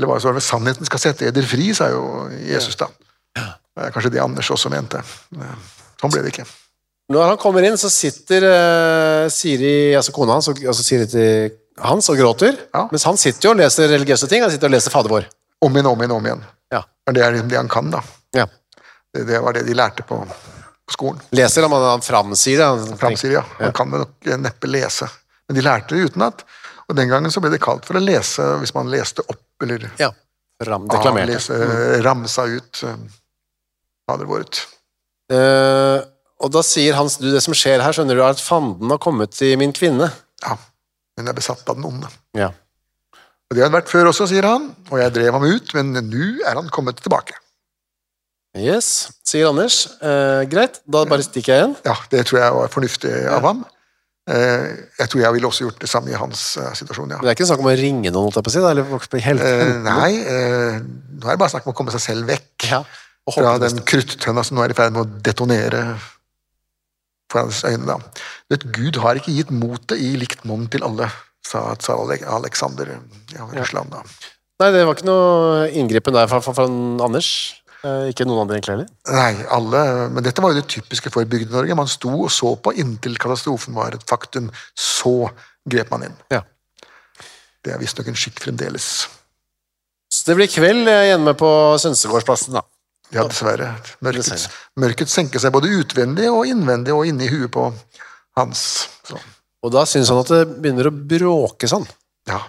Eller hva så var det, sannheten skal sette eder fri, sa jo Jesus da. Det er Kanskje det Anders også mente. Sånn ble det ikke. Når han kommer inn, så sitter uh, Siri, altså kona hans, og altså Siri til hans og gråter, Ja. mens han sitter jo og leser religiøse ting, han sitter og leser Fader vår. Om igjen, om igjen, om igjen. Ja. Det er liksom det han kan, da. Ja. Det, det var det de lærte på, på skolen. Leser han, han framsier det. Han, Framsier, ja. Han kan det nok neppe lese. Men de lærte det utenat. Og den gangen så ble det kalt for å lese hvis man leste opp, eller Ja. Ram, deklamerte. avlese, ramsa ut uh, Fader vår. Uh, og da sier Hans, du, det som skjer her, skjønner du, er at fanden har kommet til min kvinne. Ja. Hun er besatt av den onde. Ja. Og Det har han vært før også, sier han, og jeg drev ham ut, men nå er han kommet tilbake. Yes, sier Anders. Eh, greit, da bare stikker jeg igjen. Ja, Det tror jeg var fornuftig av ham. Eh, Jeg tror jeg ville også gjort det samme i hans eh, situasjon, ja. Men det er ikke snakk om å ringe noen, holdt jeg eller på helt Eh, Nei, nå er det bare snakk om å komme seg selv vekk Ja, fra den kruttønna som nå er i ferd med å detonere foran hans øyne. da. Du vet, Gud har ikke gitt motet i likt monn til alle, sa tsar Aleksander Alexander ja, Russland. da. Nei, det var ikke noe inngripen der fra, fra, fra Anders. Eh, ikke noen andre egentlig heller. Nei, alle, men dette var jo det typiske for Bygde-Norge. Man sto og så på inntil katastrofen var et faktum. Så grep man inn. Ja. Det er visstnok en skikk fremdeles. Så det blir kveld eh, hjemme på Sønsegårdsplassen, da. Ja, dessverre. Mørket, Dessverre. mørket senker seg både utvendig og innvendig og inni huet på Hans. Så, Og da syns han at det begynner å bråke sånn. ja.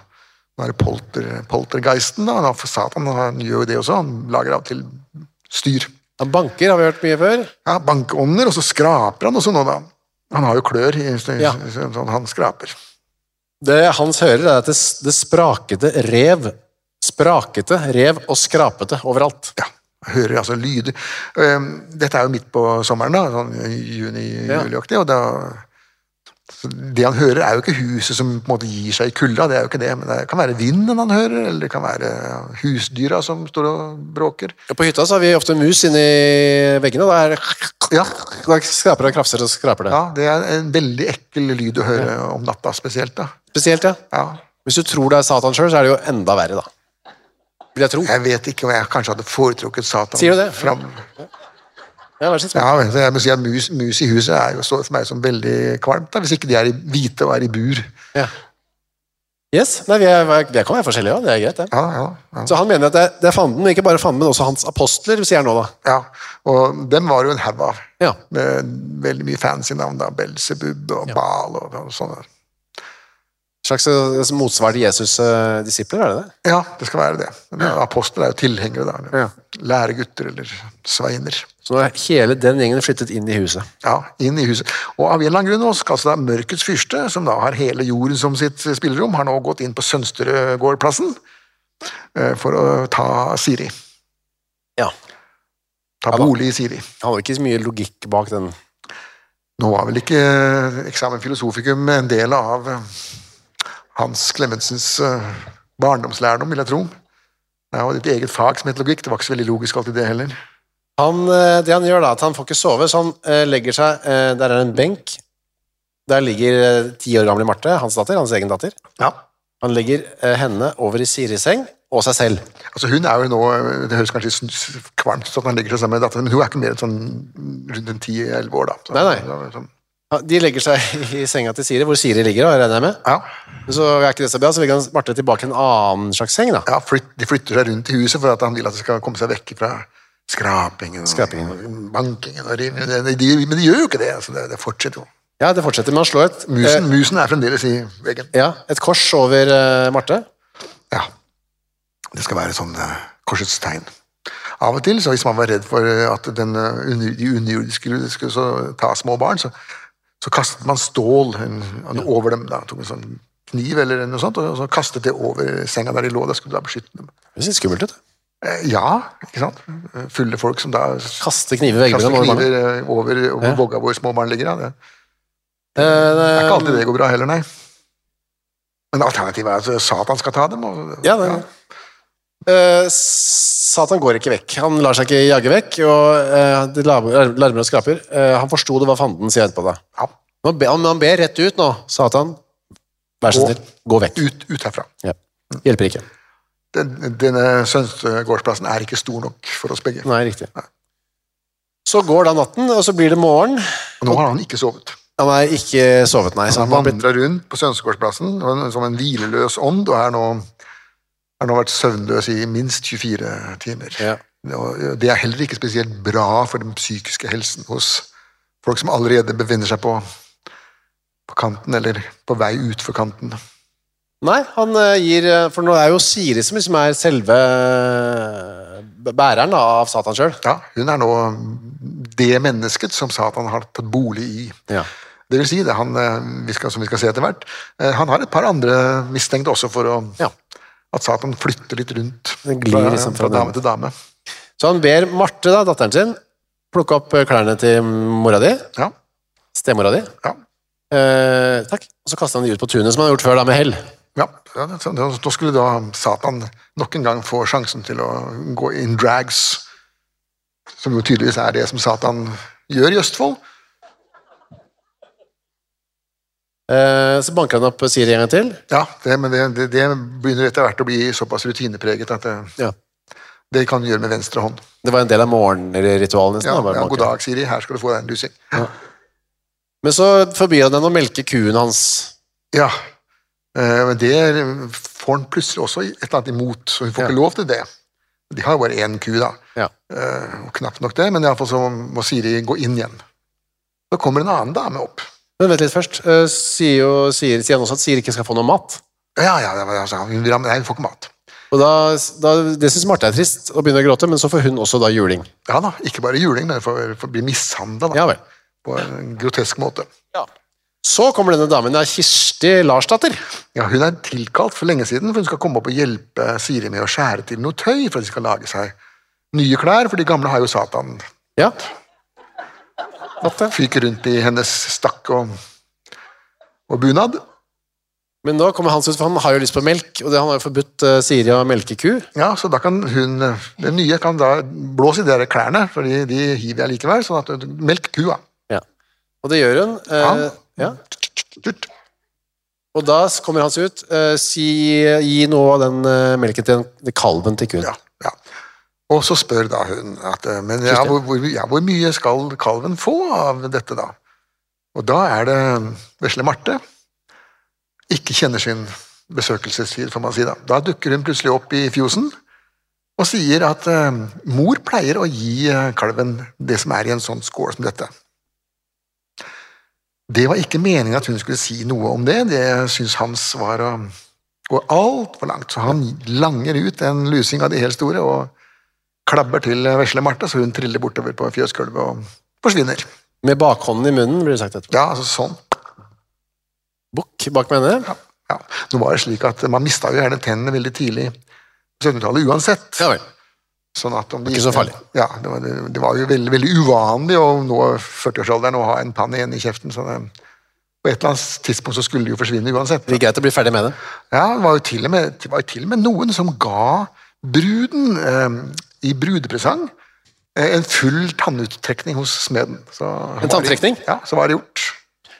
Nå er det polter, poltergeisten, da. Satan han gjør jo det også. Han lager av til styr. Han banker, har vi hørt mye før. Ja, Bankånder, og så skraper han også nå, da. Han har jo klør, i, Ja. sånn han skraper. Det Hans hører, er at det, det sprakete rev. Sprakete rev og skrapete overalt. Ja, jeg hører altså lyder. Um, Dette er jo midt på sommeren, da, sånn juni-juli-aktig, og da så Det han hører, er jo ikke huset som på en måte gir seg i kulda, det er jo ikke det, men det kan være vinden han hører, eller det kan være husdyra som står og bråker. Ja, På hytta så har vi ofte mus inni veggene, da, er det, Ja, skraper og krafser og skraper det. ja det er en veldig ekkel lyd å høre om natta, spesielt. da. Spesielt, ja. Ja. Hvis du tror det er Satan sjøl, så er det jo enda verre, da. Vil jeg tro. Jeg vet ikke om jeg kanskje hadde foretrukket Satan Sier du det? fram. Ja, vær så snill. Ja, så jeg må si at mus, mus i huset er jo så, for meg som veldig kvalmt, da, hvis ikke de er i hvite og er i bur. Ja. Yes, Nei, vi, er, vi kan være forskjellige òg, det er greit, det. Ja, ja, ja. Så han mener at det, det er fanden, ikke bare fanden, men også hans apostler, sier han nå, da. Ja, og dem var jo en haug av. Ja. Med veldig mye fancy navn. da, Belzebub og Bal og, og sånne. Slags eh, motsvar til Jesus' disipler, er det det? Ja, det skal være det. Men Apostler er jo tilhengere, da. Ja. Læregutter eller sveiner. Så nå er hele den gjengen flyttet inn i huset. Ja, inn i huset. Og av en eller annen grunn skal altså da Mørkets fyrste, som da har hele jorden som sitt spillerom, har nå gått inn på Sønsterødgårdplassen eh, for å ta Siri. Ja. Ta bolig i Siri. Han hadde ikke så mye logikk bak den. Nå var vel ikke eh, eksamen filosofikum en del av eh, Hans Clemensens barndomslærdom, vil jeg tro. Det jo et eget fag som heter logikk. Det var ikke så veldig logisk alltid det heller. Han, eh, det han gjør da, at han får ikke sove, så han eh, legger seg eh, Der er en benk. Der ligger ti år gamle Marte, hans datter, hans egen datter. Ja. Han legger henne over i Siris seng, og seg selv. Altså Hun er jo nå Det høres kanskje kvalmt ut at han legger seg sammen med datteren, men hun er ikke mer enn sånn rundt en 10-11 år, da. Så, Nei, nei. så- så. De legger seg i senga til Siri, hvor Siri ligger, da, regner jeg med. Ja, Så er ikke det så bra, så legger han Marte tilbake i en annen slags seng, da. ja flyt, De flytter seg rundt i huset for at han vil at de skal komme seg vekk fra skrapingen og bankingen. Og rivingen. Men de gjør jo ikke det. altså Det, det fortsetter jo. Ja, det fortsetter med å slå et, Musen, eh, musen er fremdeles i veggen. ja, et kors over eh, Marte. Ja. Det skal være sånn eh, korsets tegn. Av og til, så hvis man var redd for eh, at den, eh, de underjordiske skulle så ta små barn, så, så kastet man stål en, over dem. da, tok en sånn kniv eller noe sånt, og så kastet det over senga der de lå. Da skulle da beskytte dem. Det ser skummelt ut. Eh, Ja, ikke sant? Fulle folk som da Kaster kniver kaster kniver eh, over, over Ja. vogga hvor små barn ligger. Ja. Det Eh, det er ikke alltid det går bra heller, nei. Men alternativet er at Satan skal ta dem. Og, Ja, det, Eh, Satan går ikke vekk. Han lar seg ikke jage vekk, og uh, det larmer og skraper. Uh, han forsto det var fanden, sier etterpå. da. Ja. Nå be- Han han ber rett ut nå. Satan, vær så snill, gå vekk. Ut, ut herfra. Ja. Hjelper ikke. Den, denne Sønstegårdsplassen er ikke stor nok for oss begge. Nei, riktig. Så går da natten, og så blir det morgen. Og nå har han ikke sovet. Han er ikke sovet, nei. Han har vandrer rundt på Sønstegårdsplassen som en hvileløs ånd, og har nå, har nå vært søvnløs i minst 24 timer. ja. Det er heller ikke spesielt bra for den psykiske helsen hos folk som allerede befinner seg på, på kanten, eller på vei utfor kanten. Nei, han eh, gir eh, For nå er jo Siri som liksom er selve eh, bæreren av Satan sjøl. Ja, Hun er nå det mennesket som Satan har tatt bolig i. Ja. Det vil si, det han, vi skal, som vi skal se etter hvert, han har et par andre mistenkte også for å, Ja. at Satan flytter litt rundt Den glir liksom fra fra dame til dame. Så han ber Marte, da, datteren sin, plukke opp klærne til mora di. Ja, Stemora di. ja. Eh, takk. Og så kaster han de ut på tunet, som han har gjort før, da, med hell. Ja, ja da skulle da Satan nok en gang få sjansen til å gå in drags, som jo tydeligvis er det som Satan gjør i Østfold. Eh, så banker han opp Siri en gang til. Ja, det, men det, det, det begynner etter hvert å bli såpass rutinepreget at det, Ja. det kan du gjøre med venstre hånd. Det var en del av morgenritualet nesten. Ja, da, ja, god dag, Siri, her skal du få deg en lusing. Men så forbyr han henne å melke kuen hans. Ja, men det får han plutselig også et eller annet imot, så hun får Ja. ikke lov til det. De har jo bare én ku, da. Ja. Eh, og Knapt nok det, men iallfall så må Siri gå inn igjen. Så kommer en annen dame opp. Men vent litt først. Eh, sier, jo, sier, sier han også at Siri ikke skal få noe mat? Ja, ja, ja, altså, hun, nei, hun får ikke mat. Og da, da, Det syns Marte er trist, og begynner å gråte, men så får hun også da juling. Ja da, ikke bare juling, men for, får, å bli mishandla Ja vel. på en grotesk måte. Så kommer denne damen, det er Kirsti Larsdatter. Ja, Hun er tilkalt for lenge siden, for hun skal komme opp og hjelpe Siri med å skjære til noe tøy, for at de skal lage seg nye klær, for de gamle har jo Satan Ja. Fyker rundt i hennes stakk og, og bunad. Men nå kommer Hans ut, for han har jo lyst på melk, og det, han har jo forbudt eh, Siri å melke ku. Ja, så da kan hun, den nye kan da blåse i de klærne, for de, hiver jeg likevel, sånn at melk kua. Ja. Og det gjør hun. Eh, ja. Tut. Og da kommer Hans ut, Uh, si, gi noe av den uh, melken til den, kalven til kuen. Ja, ja. Og så spør da hun at eh, Men ja, hvor, hvor, ja, hvor mye skal kalven få av dette, da? Og da er det vesle Marte ikke kjenner sin besøkelsestid, får man si. Da Da dukker hun plutselig opp i fjosen og sier at uh, mor pleier å gi kalven det som er i en sånn skål som dette. Det var ikke meningen at hun skulle si noe om det, det syns Hans var å gå altfor langt, så han langer ut en lusing av de helt store og klabber til vesle Marte, så hun triller bortover på fjøsgulvet og forsvinner. Med bakhånden i munnen, blir det sagt etterpå. Ja, altså sånn. Bukk bak med henne. Ja, ja. Nå var det slik at man mista jo gjerne tennene veldig tidlig på 1700-tallet uansett. Ja vel. Sånn de, Ikke så farlig. Ja, det var, det var jo veldig, veldig uvanlig å nå 40-årsalderen og ha en pann igjen i kjeften. Så det, på et eller annet tidspunkt så skulle de jo forsvinne uansett. Det er greit å bli ferdig med det. Ja, det var jo til og med, til og med noen som ga bruden eh, i brudepresang eh, en full tannuttrekning hos smeden. Så en tanntrekning? Ja, så var det gjort.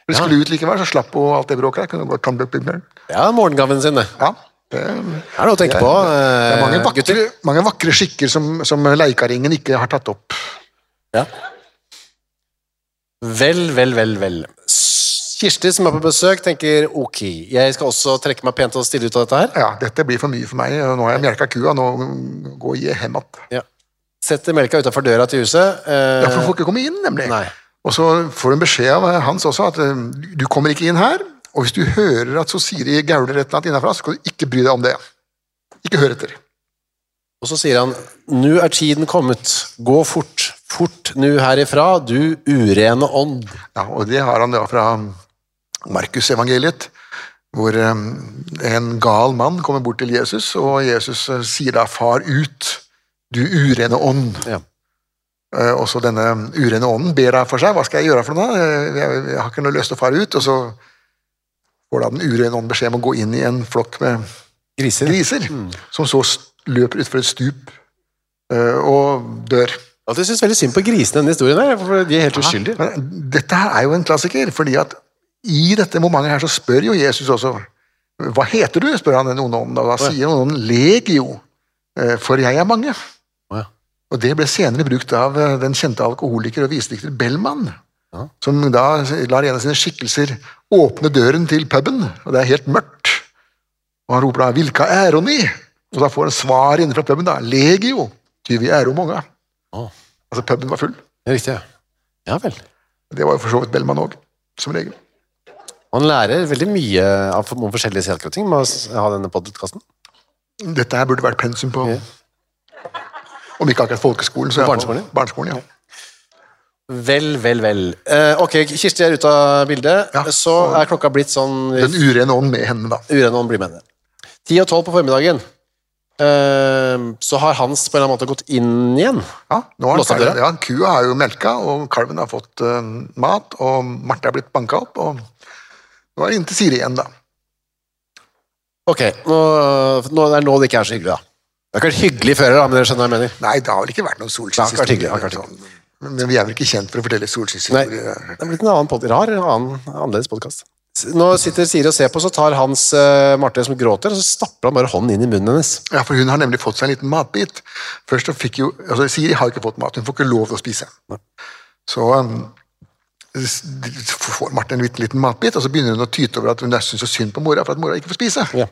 Hun Ja. skulle ut likevel, så slapp hun alt det bråket der. Kunne gå tannbjørn. Ja, morgengaven sin, det. Ja, det, er noe å tenke på, det er mange eh, vakre, mange vakre skikker som, som Leikaringen ikke har tatt opp. Ja. Vel, vel, vel, vel. Kirsti som er på besøk, tenker ok, jeg skal også trekke meg pent og stille ut av dette her. Ja, dette blir for mye for meg. Nå har jeg melka kua, nå går jeg hjem igjen. Ja. Setter melka utafor døra til huset. eh, Ja, for hun får ikke komme inn, nemlig. Nei. Og så får hun beskjed av Hans også at eh, du kommer ikke inn her, og hvis du hører at så Siri gauler et eller annet innenfra, så kan du ikke bry deg om det. Ikke hør etter. Og så sier han, nå er tiden kommet, gå fort, fort nu herifra, du urene ånd. Ja, og det har han da fra Markusevangeliet, hvor eh, en gal mann kommer bort til Jesus, og Jesus eh, sier da 'far ut, du urene ånd'. Ja. Eh, Også denne urene ånden ber da for seg. Hva skal jeg gjøre for noe? Eh, Jeg, jeg har ikke noe lyst til å fare ut. Og så får da den urene ånd beskjed om å gå inn i en flokk med Griser. griser, som så løper utfor et stup eh, og dør. At jeg syns veldig synd på grisene i denne historien her, for de er helt uskyldige. Ja, dette her er jo en klassiker, fordi at i dette momentet her så spør jo Jesus også Hva heter du? spør han den onde ånden. Og da sier den onde ånden legio, eh, for jeg er mange. Ja. Og det ble senere brukt av eh, den kjente alkoholiker og visdikter Bellman. Ja. Som da lar en av sine skikkelser åpne døren til puben, og det er helt mørkt. Og han roper da 'Hvilka er ni?' Og da får han svar innenfra puben, da. 'Legio'. Tyvi er jo mange. Å. Altså, puben var full. Riktig, ja. Ja vel. Det var jo for så vidt Bellman òg, som regel. Man lærer veldig mye av forskjellige selskapsting med å ha denne podkasten. Dette her burde vært pensum på Om ikke akkurat folkeskolen, så fall Barneskolen, ja. barneskolen. Ja. Vel, vel, vel. Eh, ok, Kirsti er ute av bildet. Ja, så er klokka blitt sånn Den urene ånd med henne, da. Uren ånd blir med henne. Ti og tolv på formiddagen. Eh, så har Hans på en eller annen måte gått inn igjen. Ja, nå har døra? ja, Kua har jo melka, og kalven har fått uh, mat, og Marte er blitt banka opp. og Nå er det inn til Siri igjen, da. Ok, nå, nå, det er nå det ikke er så hyggelig, da. Det har ikke vært hyggelig før, da, men dere skjønner hva jeg mener. Nei, det har vel ikke vært noen solskinnshistorie. Men vi er vel ikke kjent for å fortelle solskinnshistorier. det er blitt en annen pod rar, en annen, annerledes podkast. Nå sitter Siri og ser på, så tar Hans uh, Marte som gråter, og så stapper han bare hånden inn i munnen hennes. Ja, for hun har nemlig fått seg en liten matbit. Først så fikk jo, altså Siri har ikke fått mat, hun får ikke lov til å spise. Så um, får Marte en liten, liten matbit, og så begynner hun å tyte over at hun syns så synd på mora for at mora ikke får spise. Ja.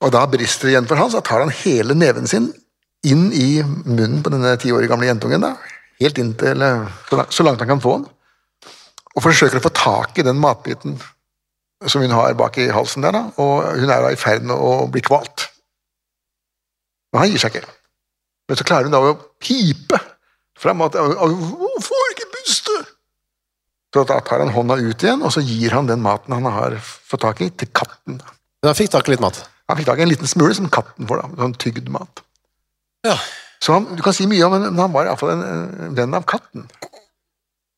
Og da brister det igjen for Hans, så tar han hele neven sin inn i munnen på denne ti år gamle jentungen, da. Helt inntil så langt, han kan få den. Og forsøker å få tak i den matbiten som hun har bak i halsen der, da, og hun er da i ferd med å bli kvalt. Men han gir seg ikke. Men så klarer hun da å pipe frem at Hun får ikke puste! Så da tar han hånda ut igjen, og så gir han den maten han har fått tak i, til katten. Men han fikk tak i litt mat. Han fikk tak i en liten smule som katten får, da. Sånn tygd mat. Ja. Så han, du kan si mye om men han var iallfall en, en venn av katten.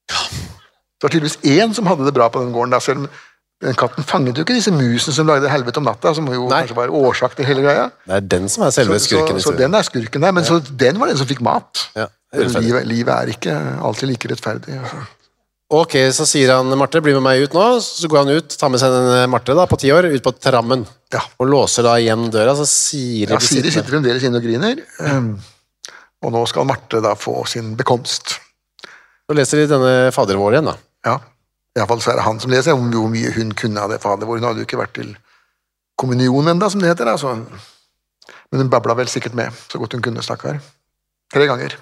Det var tydeligvis én som hadde det bra på den gården, da, selv om den katten fanget jo ikke disse musene som lagde helvete om natta, som jo Nei. kanskje var årsak til hele greia. Det er den som er selve Så, skurken. så, så den er skurken der, men så den var den som fikk mat. Ja, livet, livet er ikke alltid like rettferdig. Altså. Ok, så sier han Marte, bli med meg ut nå. Så går han ut, tar med seg den Marte da, på ti år, ut på trammen. Ja. Og låser da igjen døra, så Siri Ja, Siri sitter fremdeles inne og griner, um, og nå skal Marte da få sin bekomst. Så leser de denne Fader vår igjen, da. Ja, iallfall så er det han som leser, om hvor mye hun kunne av det fader vår. Hun hadde jo ikke vært til kommunion enda, som det heter. Altså. Men hun babla vel sikkert med, så godt hun kunne, stakkar. Tre ganger.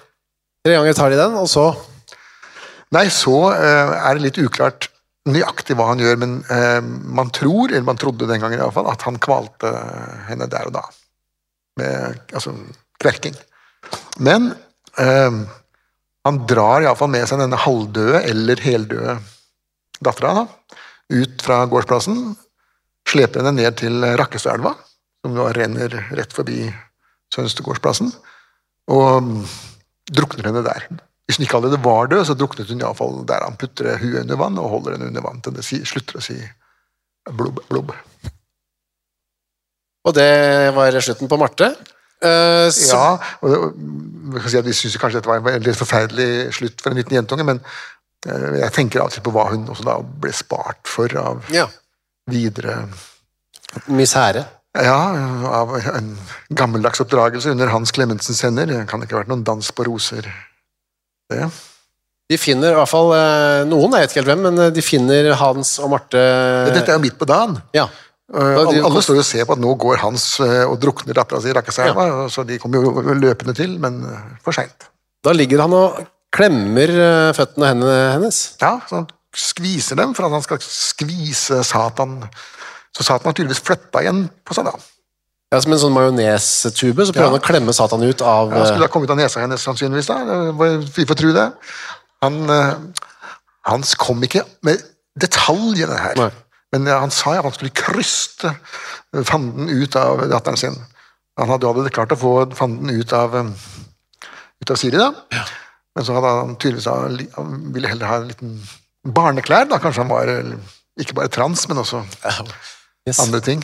Tre ganger tar de den, og så Nei, så eh, er det litt uklart nøyaktig hva han gjør, men eh, man tror, eller man trodde den gangen iallfall, at han kvalte henne der og da. Med altså kverking. Men eh, han drar iallfall med seg denne halvdøde eller heldøde dattera da, ut fra gårdsplassen, sleper henne ned til Rakkestadelva, som jo renner rett forbi Sønstegårdsplassen, og mm, drukner henne der. Hvis hun ikke allerede var død, så druknet hun iallfall der han putter huet under vann og holder henne under vann til det slutter å si blubb, blubb. Og det var slutten på Marte. Eh, så, Ja, og det, si vi syns kanskje dette var en litt forferdelig slutt for en liten jentunge, men uh, jeg tenker alltid på hva hun også da ble spart for av ja. videre Misere. Ja, av en gammeldags oppdragelse under Hans Clemensens hender. Det kan ikke ha vært noen dans på roser, det. De finner i hvert fall eh, Noen, jeg vet ikke helt hvem, men de finner Hans og Marte Dette er jo midt på dagen. Ja. De- alle, alle står og ser på at nå går Hans uh, og drukner dattera si i Rakkeselva, så de kommer jo løpende til, men uh, for seint. Da ligger han og klemmer eh, føttene hennes. Ja, så han skviser dem for at han skal skvise Satan. Så Satan har tydeligvis flytta igjen på seg, da. Ja, Som en sånn majonestube, så prøver Ja. han å klemme Satan ut av Han skulle eh, ha kommet av nesa hennes, sannsynligvis. da. Vi får tro det. Han, Hans kom ikke med detaljene her. Nei. Men uh, han sa at han skulle kryste fanden ut av datteren sin. Han hadde jo allerede klart å få fanden ut av, um, ut av Siri, da. Men så hadde han tydeligvis han ville heller ha en liten barneklær. da. Kanskje han var eh, ikke bare trans, men også yes. andre ting.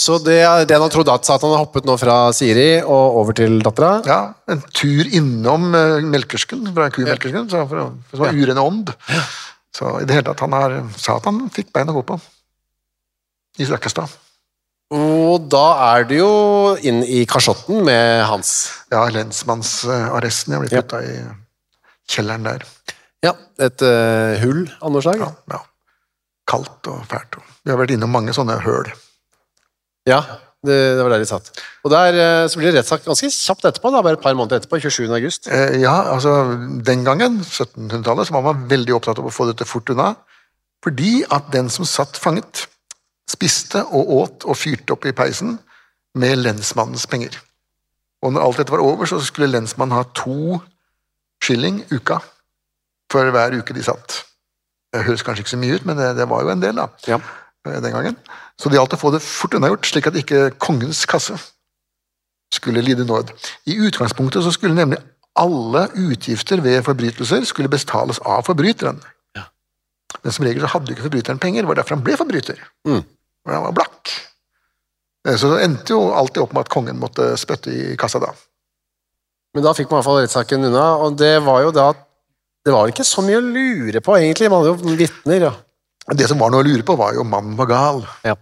Så det det han har trodd at Satan har hoppet nå fra Siri og over til dattera. Ja, En tur innom melkersken, fra kumelkersken, som var urene ånd. Så i det hele tatt, han har han fikk bein å gå på. I Rakkestad. Og da er du jo inn i kasjotten med Hans. Ja, lensmannsarresten. Jeg ble Ja. putta i kjelleren der. Ja, et uh, hull av noe slag. Ja, ja. Kaldt og fælt. Vi har vært innom mange sånne høl. Ja. Det, det var der de satt. Og der eh, så blir det rettssak ganske kjapt etterpå, da, bare et par måneder etterpå, 27. august. Eh, Ja, altså Den gangen, 1700-tallet, så var man veldig opptatt av å få dette fort unna. Fordi at den som satt fanget, spiste og åt og fyrte opp i peisen med lensmannens penger. Og når alt dette var over, så skulle lensmannen ha to skilling uka for hver uke de satt. Det høres kanskje ikke så mye ut, men det, det var jo en del da, Ja. Eh, den gangen. Så det gjaldt å få det fort unnagjort, slik at ikke kongens kasse skulle lide nåd. I utgangspunktet så skulle nemlig alle utgifter ved forbrytelser skulle bestales av forbryteren. Ja. Men som regel så hadde ikke forbryteren penger, det var derfor han ble forbryter. Mm. Han var blakk. Eh, Så det endte jo alltid opp med at kongen måtte spytte i kassa da. Men da fikk man i hvert fall rettssaken unna, og det var jo da Det var ikke så mye å lure på, egentlig. Man hadde jo vitner. Ja. Det som var noe å lure på, var jo om mannen var gal. Ja.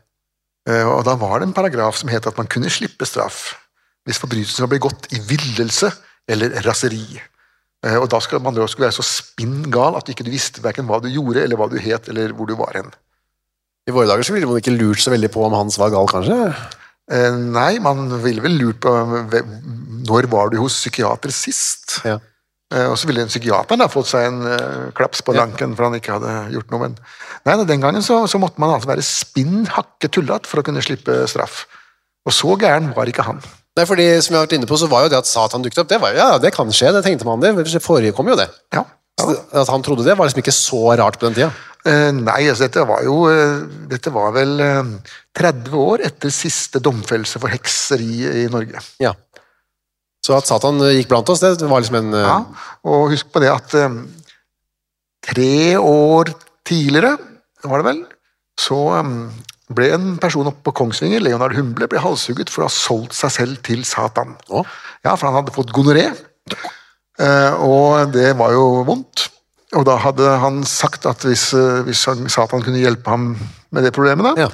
Eh, Og da var det en paragraf som het at man kunne slippe straff hvis forbrytelsen var begått i villelse eller raseri. Eh, Og da skulle man skulle være så spinn gal at du ikke visste hverken hva du gjorde, eller hva du het, eller hvor du var hen. I våre dager så ville man ikke lurt så veldig på om Hans var gal, kanskje? Eh, Nei, man ville vel lurt på når var du hos psykiater sist? Ja. Eh, Og så ville psykiateren da fått seg en uh, klaps på lanken for han ikke hadde gjort noe. Men nei, den gangen så, så måtte man altså være spinn hakke tullete for å kunne slippe straff. Og så gæren var ikke han. Nei, fordi som jeg har vært inne på, så var jo det at Satan dukket opp, det var jo, ja, det kan skje, det tenkte man det. Det forekom jo det. Ja. ja. At han trodde det, var liksom ikke så rart på den tida. Eh, nei, altså dette var jo eh, Dette var vel eh, 30 år etter siste domfellelse for hekseri i Norge. Ja. Så at Satan eh, gikk blant oss, det var liksom en uh... Ja, og husk på det at um, tre år tidligere, var det vel, så um, ble en person oppe på Kongsvinger, Leonard Humble, ble halshugget for å ha solgt seg selv til Satan. Å? Ja, for han hadde fått gonoré, uh, og det var jo vondt. Og da hadde han sagt at hvis, uh, hvis Satan kunne hjelpe ham med det problemet, da, Ja.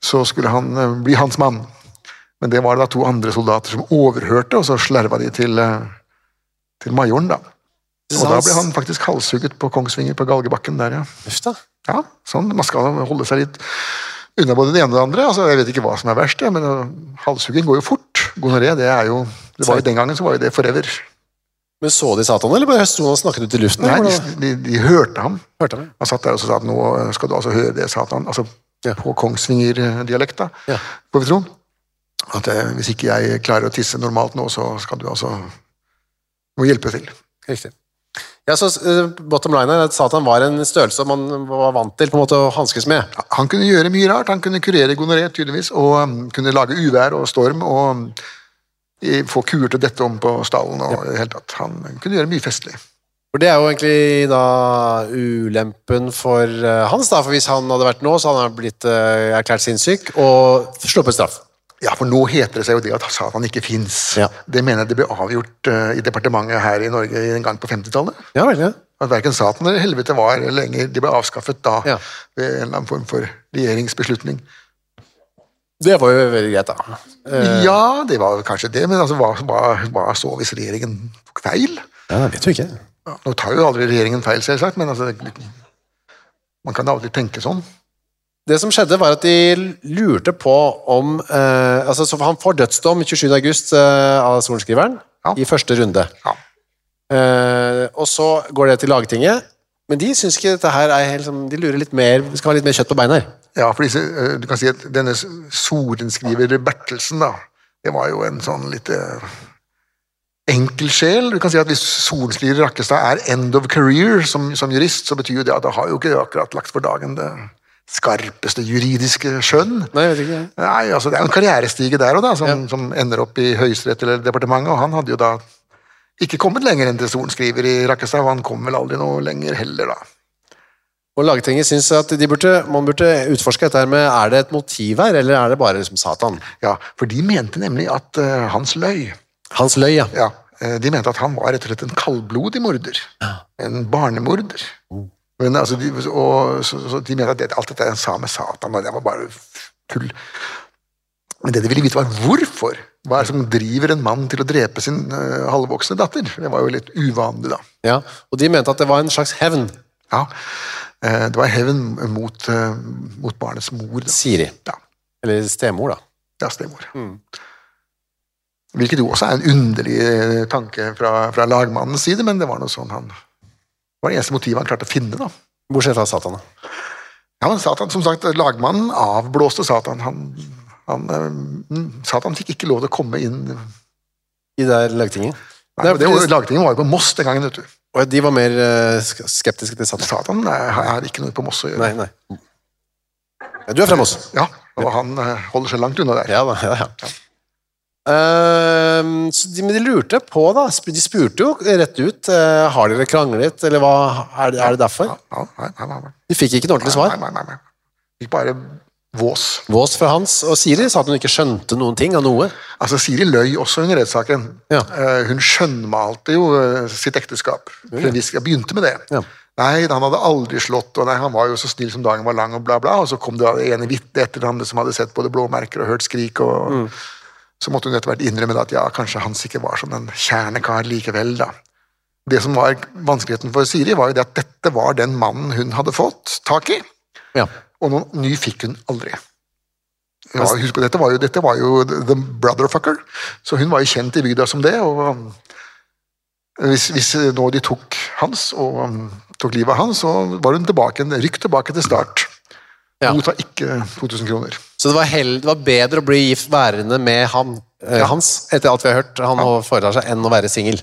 så skulle han bli hans mann. Men det var det da to andre soldater som overhørte, og så slerva de til, eh, til majoren, da. Og da ble han faktisk halshugget på Kongsvinger på Galgebakken der, ja. Ufta. Ja, sånn. Man skal holde seg litt unna både det ene og det andre. Altså, jeg vet ikke hva som er verst, men halshugging går jo fort. Gonoré, det er jo det var jo Den gangen så var jo det forever. Men så de Satan, eller bare sto han og snakket ut i luften? Nei, de, de, de hørte ham. Hørte han? Han satt der og sa at nå skal du altså høre det, Satan. Altså Ja. på Kongsvinger-dialekta, Ja. får vi tro. At eh, hvis ikke jeg klarer å tisse normalt nå, så skal du altså må hjelpe til. Riktig. Ja, så eh, bottom line er at Satan var en størrelse man var vant til på en måte å hanskes med. Han kunne gjøre mye rart. Han kunne kurere gonoré, tydeligvis, og um, kunne lage uvær og storm og um, få kuer til dette om på stallen. og ja. helt at. Han kunne gjøre mye festlig. For det er jo egentlig da ulempen for eh, Hans, da, for hvis han hadde vært nå, så hadde han blitt erklært sinnssyk og sluppet straff. Ja, for nå heter det seg jo det at Satan ikke fins. Ja. Det mener jeg det ble avgjort uh, i departementet her i Norge en gang på 50-tallet. Ja vel, ja. At verken Satan eller helvete var lenger De ble avskaffet da Ja. ved en eller annen form for regjeringsbeslutning. Det var jo veldig greit, da. Uh, Ja, det var kanskje det, men altså, hva, hva, hva så hvis regjeringen tok feil? ja, det vet vi ikke. Nå tar jo aldri regjeringen feil, selvsagt, men altså, man kan aldri tenke sånn. Det som skjedde, var at de lurte på om eh, altså, så Han får dødsdom 27. august eh, av sorenskriveren Ja. i første runde. Ja. Eh, og så går det til Lagtinget, men de syns ikke dette her er helt som De lurer litt mer, Det skal ha litt mer kjøtt på beina her. Ja, for disse, eh, du kan si at denne sorenskriver Bertelsen, da, det var jo en sånn litt eh, enkel sjel. Du kan si at hvis sorenskriver Rakkestad er end of career som, som jurist, så betyr jo det at da har jo ikke akkurat lagt for dagen det skarpeste juridiske skjønn. Nei, jeg vet ikke. Nei, altså Det er jo en karrierestige der òg, som, som ender opp i Høyesterett eller departementet, og han hadde jo da ikke kommet lenger enn til sorenskriver i Rakkestad, og han kom vel aldri noe lenger heller, da. Og Lagtinget syns at de burde, man burde utforske dette med er det et motiv her, eller er det bare liksom Satan? Ja, For de mente nemlig at uh, hans løy. Hans løy, ja. Ja, eh, De mente at han var rett og slett en kaldblodig morder. Ja. En barnemorder. Men, altså, de, og, så, så de mente at det, alt dette han sa med Satan, og det var bare tull. Men det de ville vite, var hvorfor. Hva er det som driver en mann til å drepe sin uh, halvvoksne datter? Det var jo litt uvanlig, da. ja. Og de mente at det var en slags hevn. Ja, uh, Det var hevn mot, uh, mot barnets mor. Da. Siri. Ja. Eller stemor, da. Ja, stemor. Hvilket jo også er en underlig tanke fra, fra lagmannens side, men det var noe sånn han det var det eneste motivet han klarte å finne. da. Bortsett fra Satan. da. Ja, men Satan, som sagt, Lagmannen avblåste Satan. Han, han, eh, Satan fikk ikke lov til å komme inn I det lagtinget? Nei, det, Det Lagtinget var jo på Moss den gangen. vet du. Og de var mer eh, skeptiske til Satan. Satan har ikke noe på Moss å gjøre. Nei, nei. Du er fra Moss? Ja, og han eh, holder seg langt unna der. Ja da. ja, ja. Så de, men de lurte på, da. De spurte jo rett ut. Uh, har dere kranglet, eller hva er det, er det derfor? Ja, nei, nei, nei. De fikk ikke noe ordentlig svar. Nei, nei, nei. Fikk bare vås. Vås fra Hans og Siri sa at hun ikke skjønte noen ting av noe. Altså, Siri løy også under rettssaken. Ja. Uh, hun skjønnmalte jo eh, sitt ekteskap. En Jeg begynte med det. Ja. Nei, han hadde aldri slått, og nei, han var jo så snill som dagen var lang, og bla, bla. Og så kom det ene vitnet etter ham som hadde sett både blåmerker og hørt skrik. og Mm. Så måtte hun etter hvert innrømme at ja, kanskje Hans ikke var sånn en kjernekar likevel, da. Det som var vanskeligheten for Siri, var jo det at dette var den mannen hun hadde fått tak i. Ja. Og noen ny fikk hun aldri. Ja, husk på, dette var jo, dette var jo the brotherfucker, så hun var jo kjent i bygda som det. og um, Hvis, hvis nå de tok hans og um, tok livet av hans, så var hun tilbake, rykk tilbake til start. Ja. tar ikke 2000 kroner. Så det var, held, det var bedre å bli gift værende med han, ja. Hans, etter alt vi har hørt han foretar seg, enn å være singel.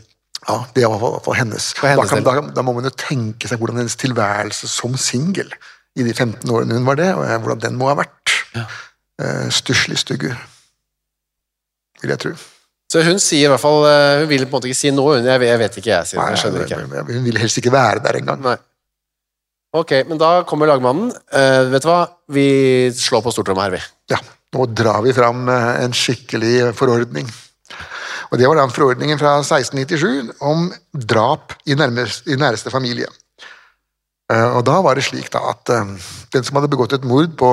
Ja, Det var i hvert fall hennes. For hennes da, kan, da, da må man jo tenke seg hvordan hennes tilværelse som singel i de 15 årene hun var det, og eh, hvordan den må ha vært. Eh, Stusslig stygg, vil jeg tro. Så hun sier i hvert fall eh, Hun vil på en måte ikke si noe. hun- Jeg, jeg vet ikke, jeg. Sier hun. Jeg skjønner ikke. Hun vil helst ikke være der engang. Nei. Ok, men da kommer lagmannen. Uh, vet du hva? Vi slår på stortromma her, vi. Ja, nå drar vi fram eh, en skikkelig forordning. Og Det var den forordningen fra 1697 om drap i, nærmest, i næreste familie. Eh, Og Da var det slik da at den som hadde begått et mord på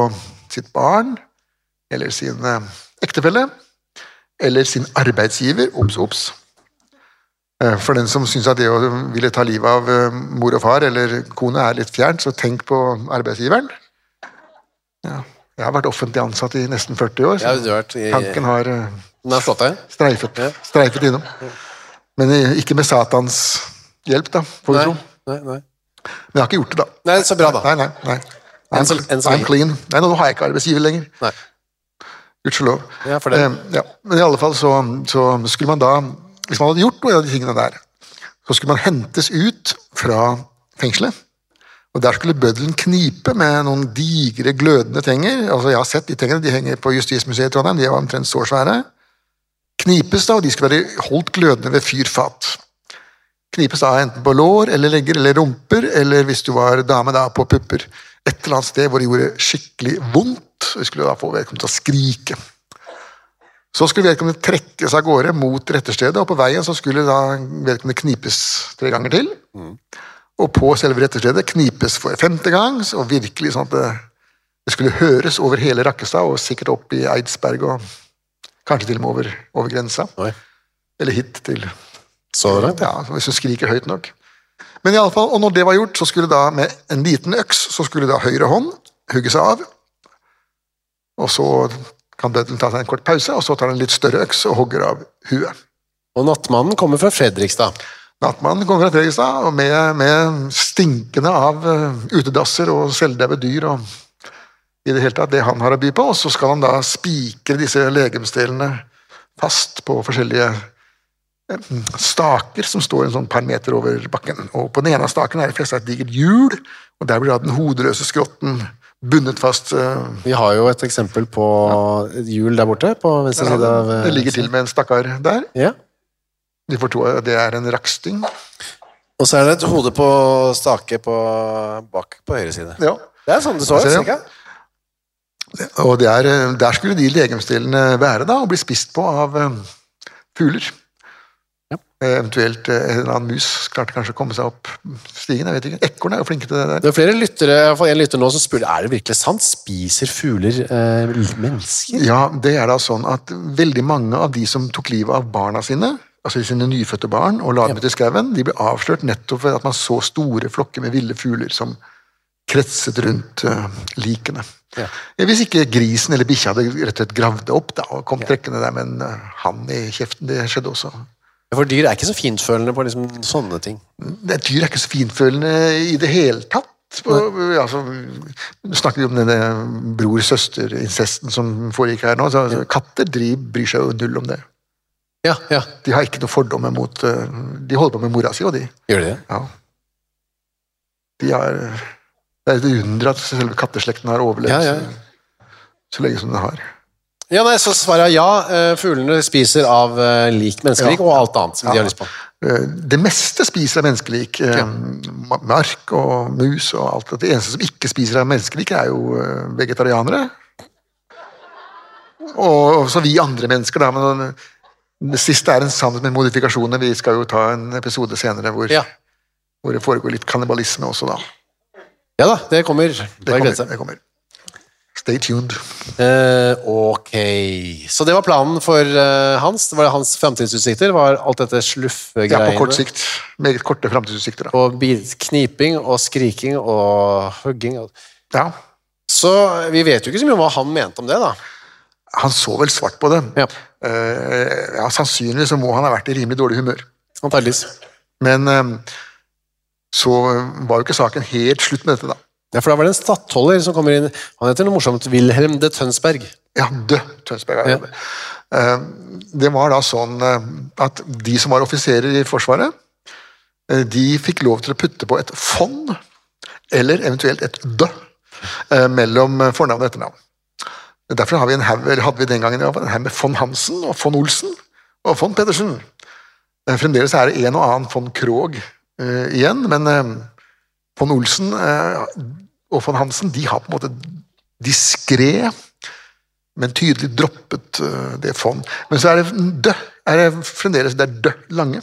sitt barn, eller sin ektefelle, eller sin arbeidsgiver obs, ops. Eh, For den som syns at det å ville ta livet av eh, mor og far eller kone er litt fjernt, så tenk på arbeidsgiveren. Ja. Jeg har vært offentlig ansatt i nesten 40 år, så har i- tanken har eh, streifet, Ja. streifet innom. Men ikke med Satans hjelp, da, får vi tro. Nei, nei. Men jeg har ikke gjort det, da. nei, så bra, da. Nei, nei, nei. I'm, så- enn så I'm clean. Nei, nå har jeg ikke arbeidsgiver lenger. Nei. Gudskjelov. Ja, for det. Eh, ja. Men i alle fall så, så skulle man da Hvis man hadde gjort noe av de tingene der, så skulle man hentes ut fra fengselet. Og der skulle bøddelen knipe med noen digre, glødende tenger. Altså Jeg har sett de tengene, de henger på Justismuseet i Trondheim, de er omtrent så svære. Knipes da, og de skulle være holdt glødende ved fyrfat. Knipes da enten på lår eller legger eller rumper, eller hvis du var dame, da på pupper. Et eller annet sted hvor det gjorde skikkelig vondt. Vi skulle da få vedkommende til å skrike. Så skulle vedkommende trekkes av gårde mot retterstedet, og på veien så skulle da vedkommende knipes tre ganger til. Og på selve retterstedet knipes for femte gang, og virkelig sånn at det, det skulle høres over hele Rakkestad, og sikkert opp i Eidsberg, og kanskje til og med over, over grensa. Oi. Eller hit til Så langt, ja. hvis du skriker høyt nok. Men i alle fall, og når det var gjort, så skulle da med en liten øks så skulle da høyre hånd hugge seg av. Og så kan bøddelen ta seg en kort pause, og så tar han en litt større øks og hogger av huet. Og nattmannen kommer fra Fredrikstad. Nattmannen kommer fra Fredrikstad og med, med stinkende av eh, utedasser og selvdaue dyr og i det hele tatt det han har å by på, og så skal han da spikre disse legemsdelene fast på forskjellige eh, staker som står en sånn par meter over bakken. Og på den ene av stakene er det festet et digert hjul, og der blir da den hodeløse skrotten bundet fast. eh, Vi har jo et eksempel på hjul der borte, på venstre side av eh, Det ligger til med en stakkar der. Ja. De får to, det er en raksting. Og så er det et hode på stake på, bak på høyre side. Ja. Det er sånn det så ut, Ser. Og det er, eh, der skulle de legemsdelene være da, og bli spist på av fugler. Ja. Eh, Eventuelt eh, en eller annen mus klarte kanskje å komme seg opp stigen. jeg vet ikke. Ekorn er jo flinke til det der. Det er flere lyttere, en lytter nå som spør er det virkelig sant. Spiser fugler eh, mennesker? Ja, det er da sånn at veldig mange av de som tok livet av barna sine, altså sine nyfødte barn, og la dem ut i skauen, de ble avslørt nettopp ved at man så store flokker med ville fugler som kretset rundt eh, likene. Ja. Hvis ikke grisen eller bikkja hadde rett og slett gravd det opp da, og kom trekkende der med en hand i kjeften, det skjedde også. For dyr er ikke så fintfølende på liksom sånne ting. Det dyr er ikke så finfølende i det hele tatt. Og, altså, Nå snakker vi om denne bror-søster-incesten som foregikk her nå. Så, altså, katter de bryr seg jo null om det. Ja, ja. De har ikke noe fordommer mot eh, De holder på med mora si, og de. Gjør de det? Ja. De har Det er et under at selve katteslekten har overlevd Ja, ja. så lenge som den har. Ja, nei, Så svaret er ja. Eh, Fuglene spiser av eh, lik menneskelik Ja. og alt annet som de har lyst på. Eh, Det meste spiser av menneskelik. Ja. Mark og mus og alt. Det eneste som ikke spiser av menneskelik, er jo vegetarianere. Og så vi andre mennesker, da. Men det siste er en sannhet med modifikasjoner. Vi skal jo ta en episode senere hvor, Ja. hvor det foregår litt kannibalisme også, da. ja da, det kommer. Det kommer. Det kommer. Stay tuned. Uh, ok. Så det var planen for uh, Hans. Det var hans framtidsutsikter. Var alt dette Ja, på kort sikt. Meget korte framtidsutsikter. Og kniping og skriking og hugging. Ja. Så vi vet jo ikke så mye om hva han mente om det, da. Han så vel svart på det. Ja, Uh, ja, Sannsynligvis så må han ha vært i rimelig dårlig humør. Antageligvis. Men så var jo ikke saken helt slutt med dette, da. Ja, for da var det en stattholder som kommer inn. Han heter noe morsomt Wilhelm de Tønsberg. Ja, de Tønsberg. er Ja. det. Eh, var da sånn eh, at de som var offiserer i Forsvaret, eh, de fikk lov til å putte på et fond, eller eventuelt et dø, mellom fornavn og etternavn. Derfor har vi eller hadde vi den gangen en haug med von Hansen og von Olsen og von Pedersen. Fremdeles er det en og annen von Krogh igjen, men von Olsen eh, og von Hansen de har på en måte diskré men tydelig droppet øh, det fond. Men så er det dø, er det fremdeles det er dø lange.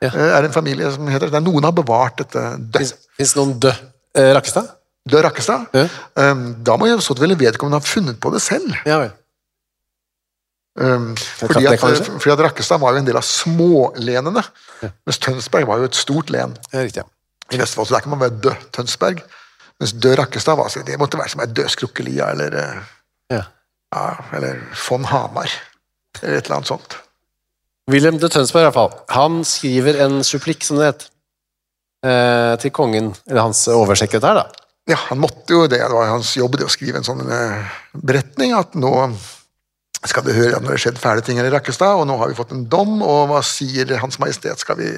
Ja. Eh, Er det en familie som heter det? Noen har bevart dette dø. Fins det noen død eh, Rakkestad? Dø Rakkestad. Ja. Um, Da må jo så vel vedkommende ha funnet på det selv. Ja vel. Um, fordi, at, fordi at Rakkestad var jo en del av smålenene, mens Tønsberg var jo et stort len Ja, riktig. ja. I Vestfold. Så der kan man være død Tønsberg. Mens død Rakkestad var, det måtte være som ei død skrukkelia eller, eh, Ja. ja, eller von Hamar. Eller et eller annet sånt. Wilhelm de Tønsberg, i hvert fall. Han skriver en supplikk, som det het, eh, til kongen, eller hans oversekretær, da. Ja, han måtte jo det. Det var hans jobb det å skrive en sånn eh, beretning at nå skal du høre at det har skjedd fæle ting her i Rakkestad, og nå har vi fått en dom, og hva sier Hans Majestet? Skal vi,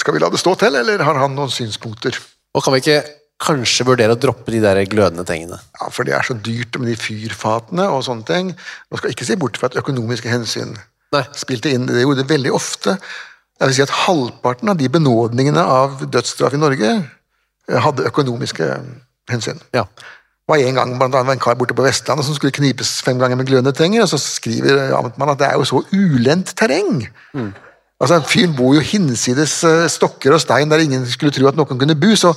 skal vi la det stå til, eller har han noen synspunkter? Og kan vi ikke kanskje vurdere å droppe de der glødende tingene? Ja, For det er så dyrt med de fyrfatene og sånne ting. Man skal ikke se bort fra at økonomiske hensyn Nei. spilte inn. Det gjorde det veldig ofte. Jeg vil si at Halvparten av de benådningene av dødsstraff i Norge eh, hadde økonomiske hensyn. Ja. Det var en gang blant annet en kar borte på Vestlandet som skulle knipes fem ganger med glødende tenger, og så skriver amtmannen at det er jo så ulendt terreng. Altså, en Fyren bor jo hinsides eh, stokker og stein der ingen skulle tro at noen kunne bo. så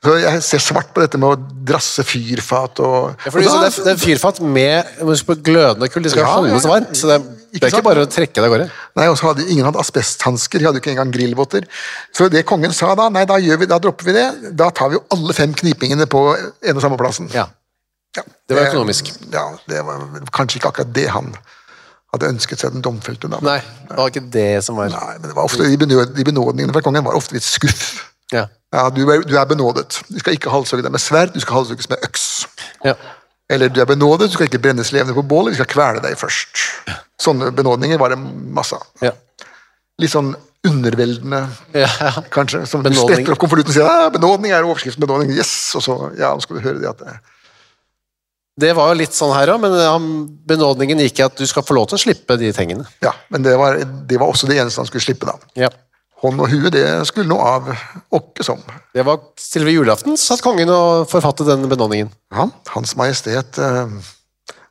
så jeg ser svart på dette med å drasse fyrfat og, Ja, fordi, og så da- det, er, det fyrfat med glødende kull, de skal Ja, holdes ja, varmt. Så det, det er ikke bare å trekke det av gårde. Nei, og så hadde Ingen hadde asbesthansker, de hadde jo ikke engang grillvotter. Så det kongen sa da, nei, da, gjør vi, da dropper vi det. Da tar vi jo alle fem knipingene på en og samme plassen. Ja. Ja, Det var økonomisk. Ja, det var kanskje ikke akkurat det han hadde ønsket seg den domfelte. da. Nei, det var ikke det som var Nei, men det var ofte, de, benådningene fra kongen var ofte litt skuff. Ja. Ja, du er, du er benådet. Du skal ikke halshugge deg med sverd, du skal halshugges med øks. ja. Eller du er benådet, du skal ikke brennes levende på bålet, vi skal kvele deg først. Sånne benådninger var det masse av. Ja. Litt sånn underveldende, ja. kanskje. Som du Benådning. spretter opp konvolutten og sier ja, 'benådning er overskriften', benådning, yes! Og så ja, nå skal du høre det at det, Det var jo litt sånn her òg, men benådningen gikk i at du skal få lov til å slippe de tingene. Ja, men det var, det var også det eneste han skulle slippe, da. Ja. Hånd og hue, det skulle noe av åkke som. Det var selve julaften satt kongen og forfattet den benådningen. Ja, Hans Majestet eh,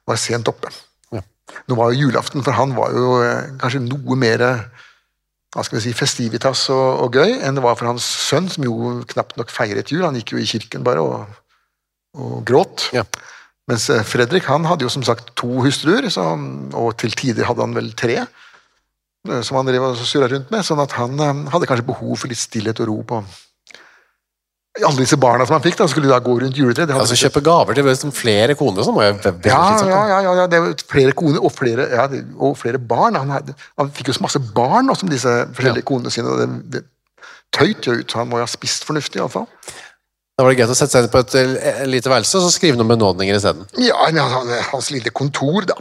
var sent oppe. Ja. Nå var jo julaften, for han var jo eh, kanskje noe mer eh, hva skal vi si, festivitas og, og gøy enn det var for hans sønn, som jo knapt nok feiret jul. Han gikk jo i kirken bare og, og gråt. Ja. Mens eh, Fredrik han hadde jo som sagt to hustruer, så, og til tider hadde han vel tre. eh, Som han drev og surra rundt med, sånn at han eh, hadde kanskje behov for litt stillhet og ro på alle disse barna som han fikk, da, skulle da gå rundt juletreet. Altså ikke... Kjøpe gaver til liksom flere koner, så må jeg ja, ja, ja, ja, ja, det var flere koner og flere, ja, og flere barn. Han, hadde, han fikk jo så masse barn også, som disse forskjellige konene sine. og det, det tøyt jo ut, så han må jo ha spist fornuftig iallfall. Da var det greit å sette seg inn på et eh, lite værelse og så skrive noen benådninger isteden. Ja, hans lille kontor, da.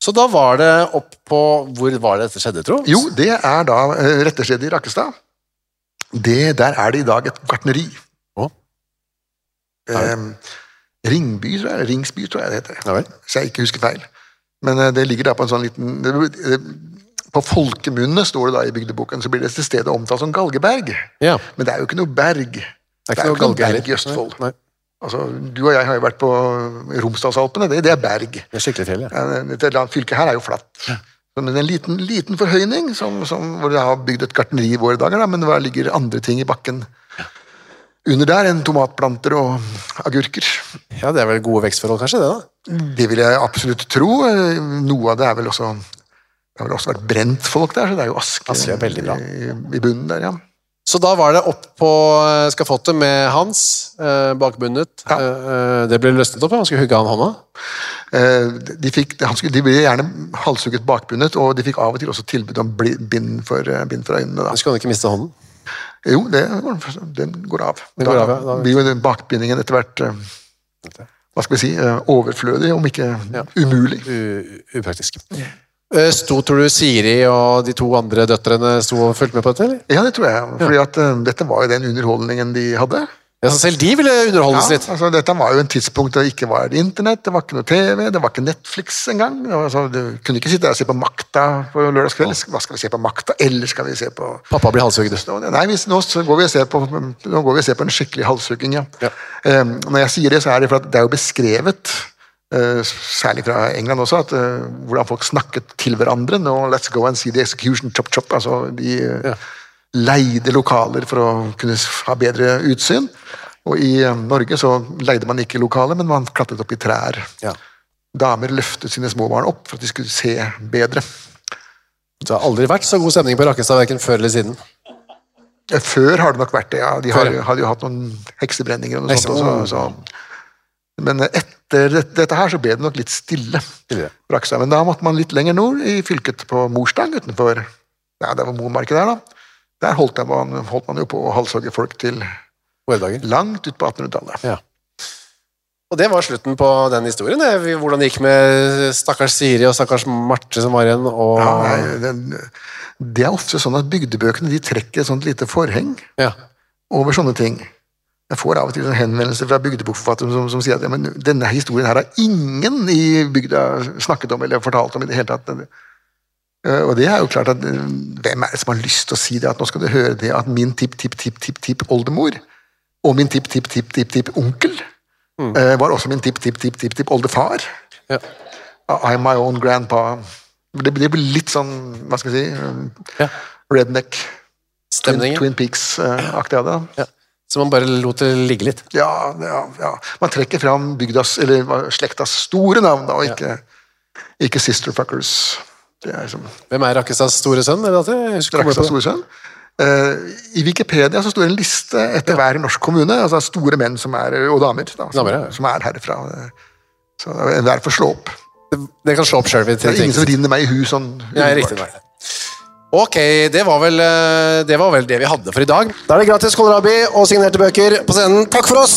Så da var det opp på Hvor var det dette skjedde, tro? Jo, det er da eh, rettestedet i Rakkestad. Det, der er det i dag et gartneri. Å. Eh, Ringby, tror jeg, Ringsby, tror jeg det heter. Ja vel. Hvis jeg ikke husker feil. Men eh, det ligger da på en sånn liten det, På folkemunne står det da i bygdeboken, så blir det til stedet omtalt som Galgeberg. Ja. Men det er jo ikke noe berg. Det er ikke noe galge berg i Østfold. Nei, Altså, du og jeg har jo vært på Romsdalsalpene, det, det er berg. det er skikkelig fjell, ja. Ja, Dette fylket her er jo flatt. Men en liten, liten forhøyning, som, som, hvor det har bygd et gartneri i våre dager, da, men det ligger andre ting i bakken under der enn tomatplanter og agurker. Ja, Det er vel gode vekstforhold, kanskje? det da? Det vil jeg absolutt tro. Noe av det er vel også Det har vel også vært brent folk der, så det er jo aske, Aske er i, i bunnen der, ja. Så da var det opp på eh, skafottet med Hans, eh, bakbundet. Ja. Eh, eh, det ble løsnet opp, ja. han skulle hugge av han hånda. Eh, De, fikk, han skulle, de ble gjerne halshugget bakbundet, og de fikk av og til også tilbud om bind for, eh, bind for øynene. Da. Skulle han ikke miste hånden. Jo, det, den går av. Den går av, ja. Da- blir jo den bakbindingen etter hvert eh, hva skal vi si, overflødig, om ikke Ja. umulig. U upraktisk. Eh, Sto, tror du, Siri og de to andre døtrene sto og fulgte med på dette, eller? Ja, det tror jeg. fordi at uh, dette var jo den underholdningen de hadde. Ja, så selv de ville Ja, underholdes litt. altså, dette var jo en tidspunkt da det ikke var internett, det var ikke noe TV, det var ikke Netflix engang. Altså, du kunne ikke sitte der og se på Makta på lørdagskveld. Hva skal vi se på Makta, eller skal vi se på Pappa blir halshugd. Nei, hvis, nå så går vi og ser på, nå går vi og ser på en skikkelig halshugging, ja. Ja. Um, når jeg sier det, så er det for at det er jo beskrevet, særlig fra England også, at eh, hvordan folk snakket til hverandre. Nå, let's go and see the execution, chop chop. Altså, de eh, Ja. leide lokaler for å kunne ha bedre utsyn. Og i eh, Norge så leide man ikke lokaler, men man klatret opp i trær. Ja. Damer løftet sine små barn opp for at de skulle se bedre. Det har aldri vært så god stemning på Rakkestad, verken før eller siden. Eh, Før har det nok vært det, ja. De har, hadde jo hatt noen heksebrenninger og noe Hekse- sånt også. Så. Men etter dette, her så ble det nok litt stille. Stille. Men da måtte man litt lenger nord, i fylket på Morstang utenfor ja, det var Momarket der, da. Der holdt, man, holdt man jo på å halshogge folk til Hverdagen. langt ut på 1800-tallet. Ja. Og det var slutten på den historien. det. Hvordan det gikk med stakkars Siri og stakkars Marte som var igjen. Og... Ja, nei, det, det er ofte sånn at bygdebøkene de trekker et sånt lite forheng Ja. over sånne ting. Jeg får av og til en henvendelse fra bygdebokforfattere som, som sier at ja, men denne historien her har ingen i bygda snakket om eller fortalt om i det hele tatt. Eh, Og det er jo klart at eh, Hvem er det som har lyst til å si det? At nå skal du høre det at min tipp-tipp-tipp-tipp-oldemor og min tipp-tipp-tipp-tipp-tipp-onkel mm. var også min tipp-tipp-tipp-tipp-tipp-oldefar. Ja. I'm my own grandpa. Det, blir litt sånn, hva skal jeg si, eh, Ja. redneck. Twin, Stemningen. Twin Peaks-aktig av det. Ja. Så man bare lot det ligge litt. Ja, ja, ja. Man trekker fram bygdas, eller slektas store navn, da, og ikke, ikke sisterfuckers. Det er liksom Hvem er Rakkestads store sønn? Det Rakkestads store sønn. Uh, I Wikipedia så står det en liste etter hver norsk kommune, altså store menn som er, og damer, da, som, Damer, ja. som er herfra. Så enhver får slå opp. Det kan slå opp sjøl. Det er ingen som rinner meg i hu sånn Ja, riktig. Nei. Ok, det var, vel, eh, det var vel det vi hadde for i dag. Da er det gratis kålrabi og signerte bøker på scenen. Takk for oss!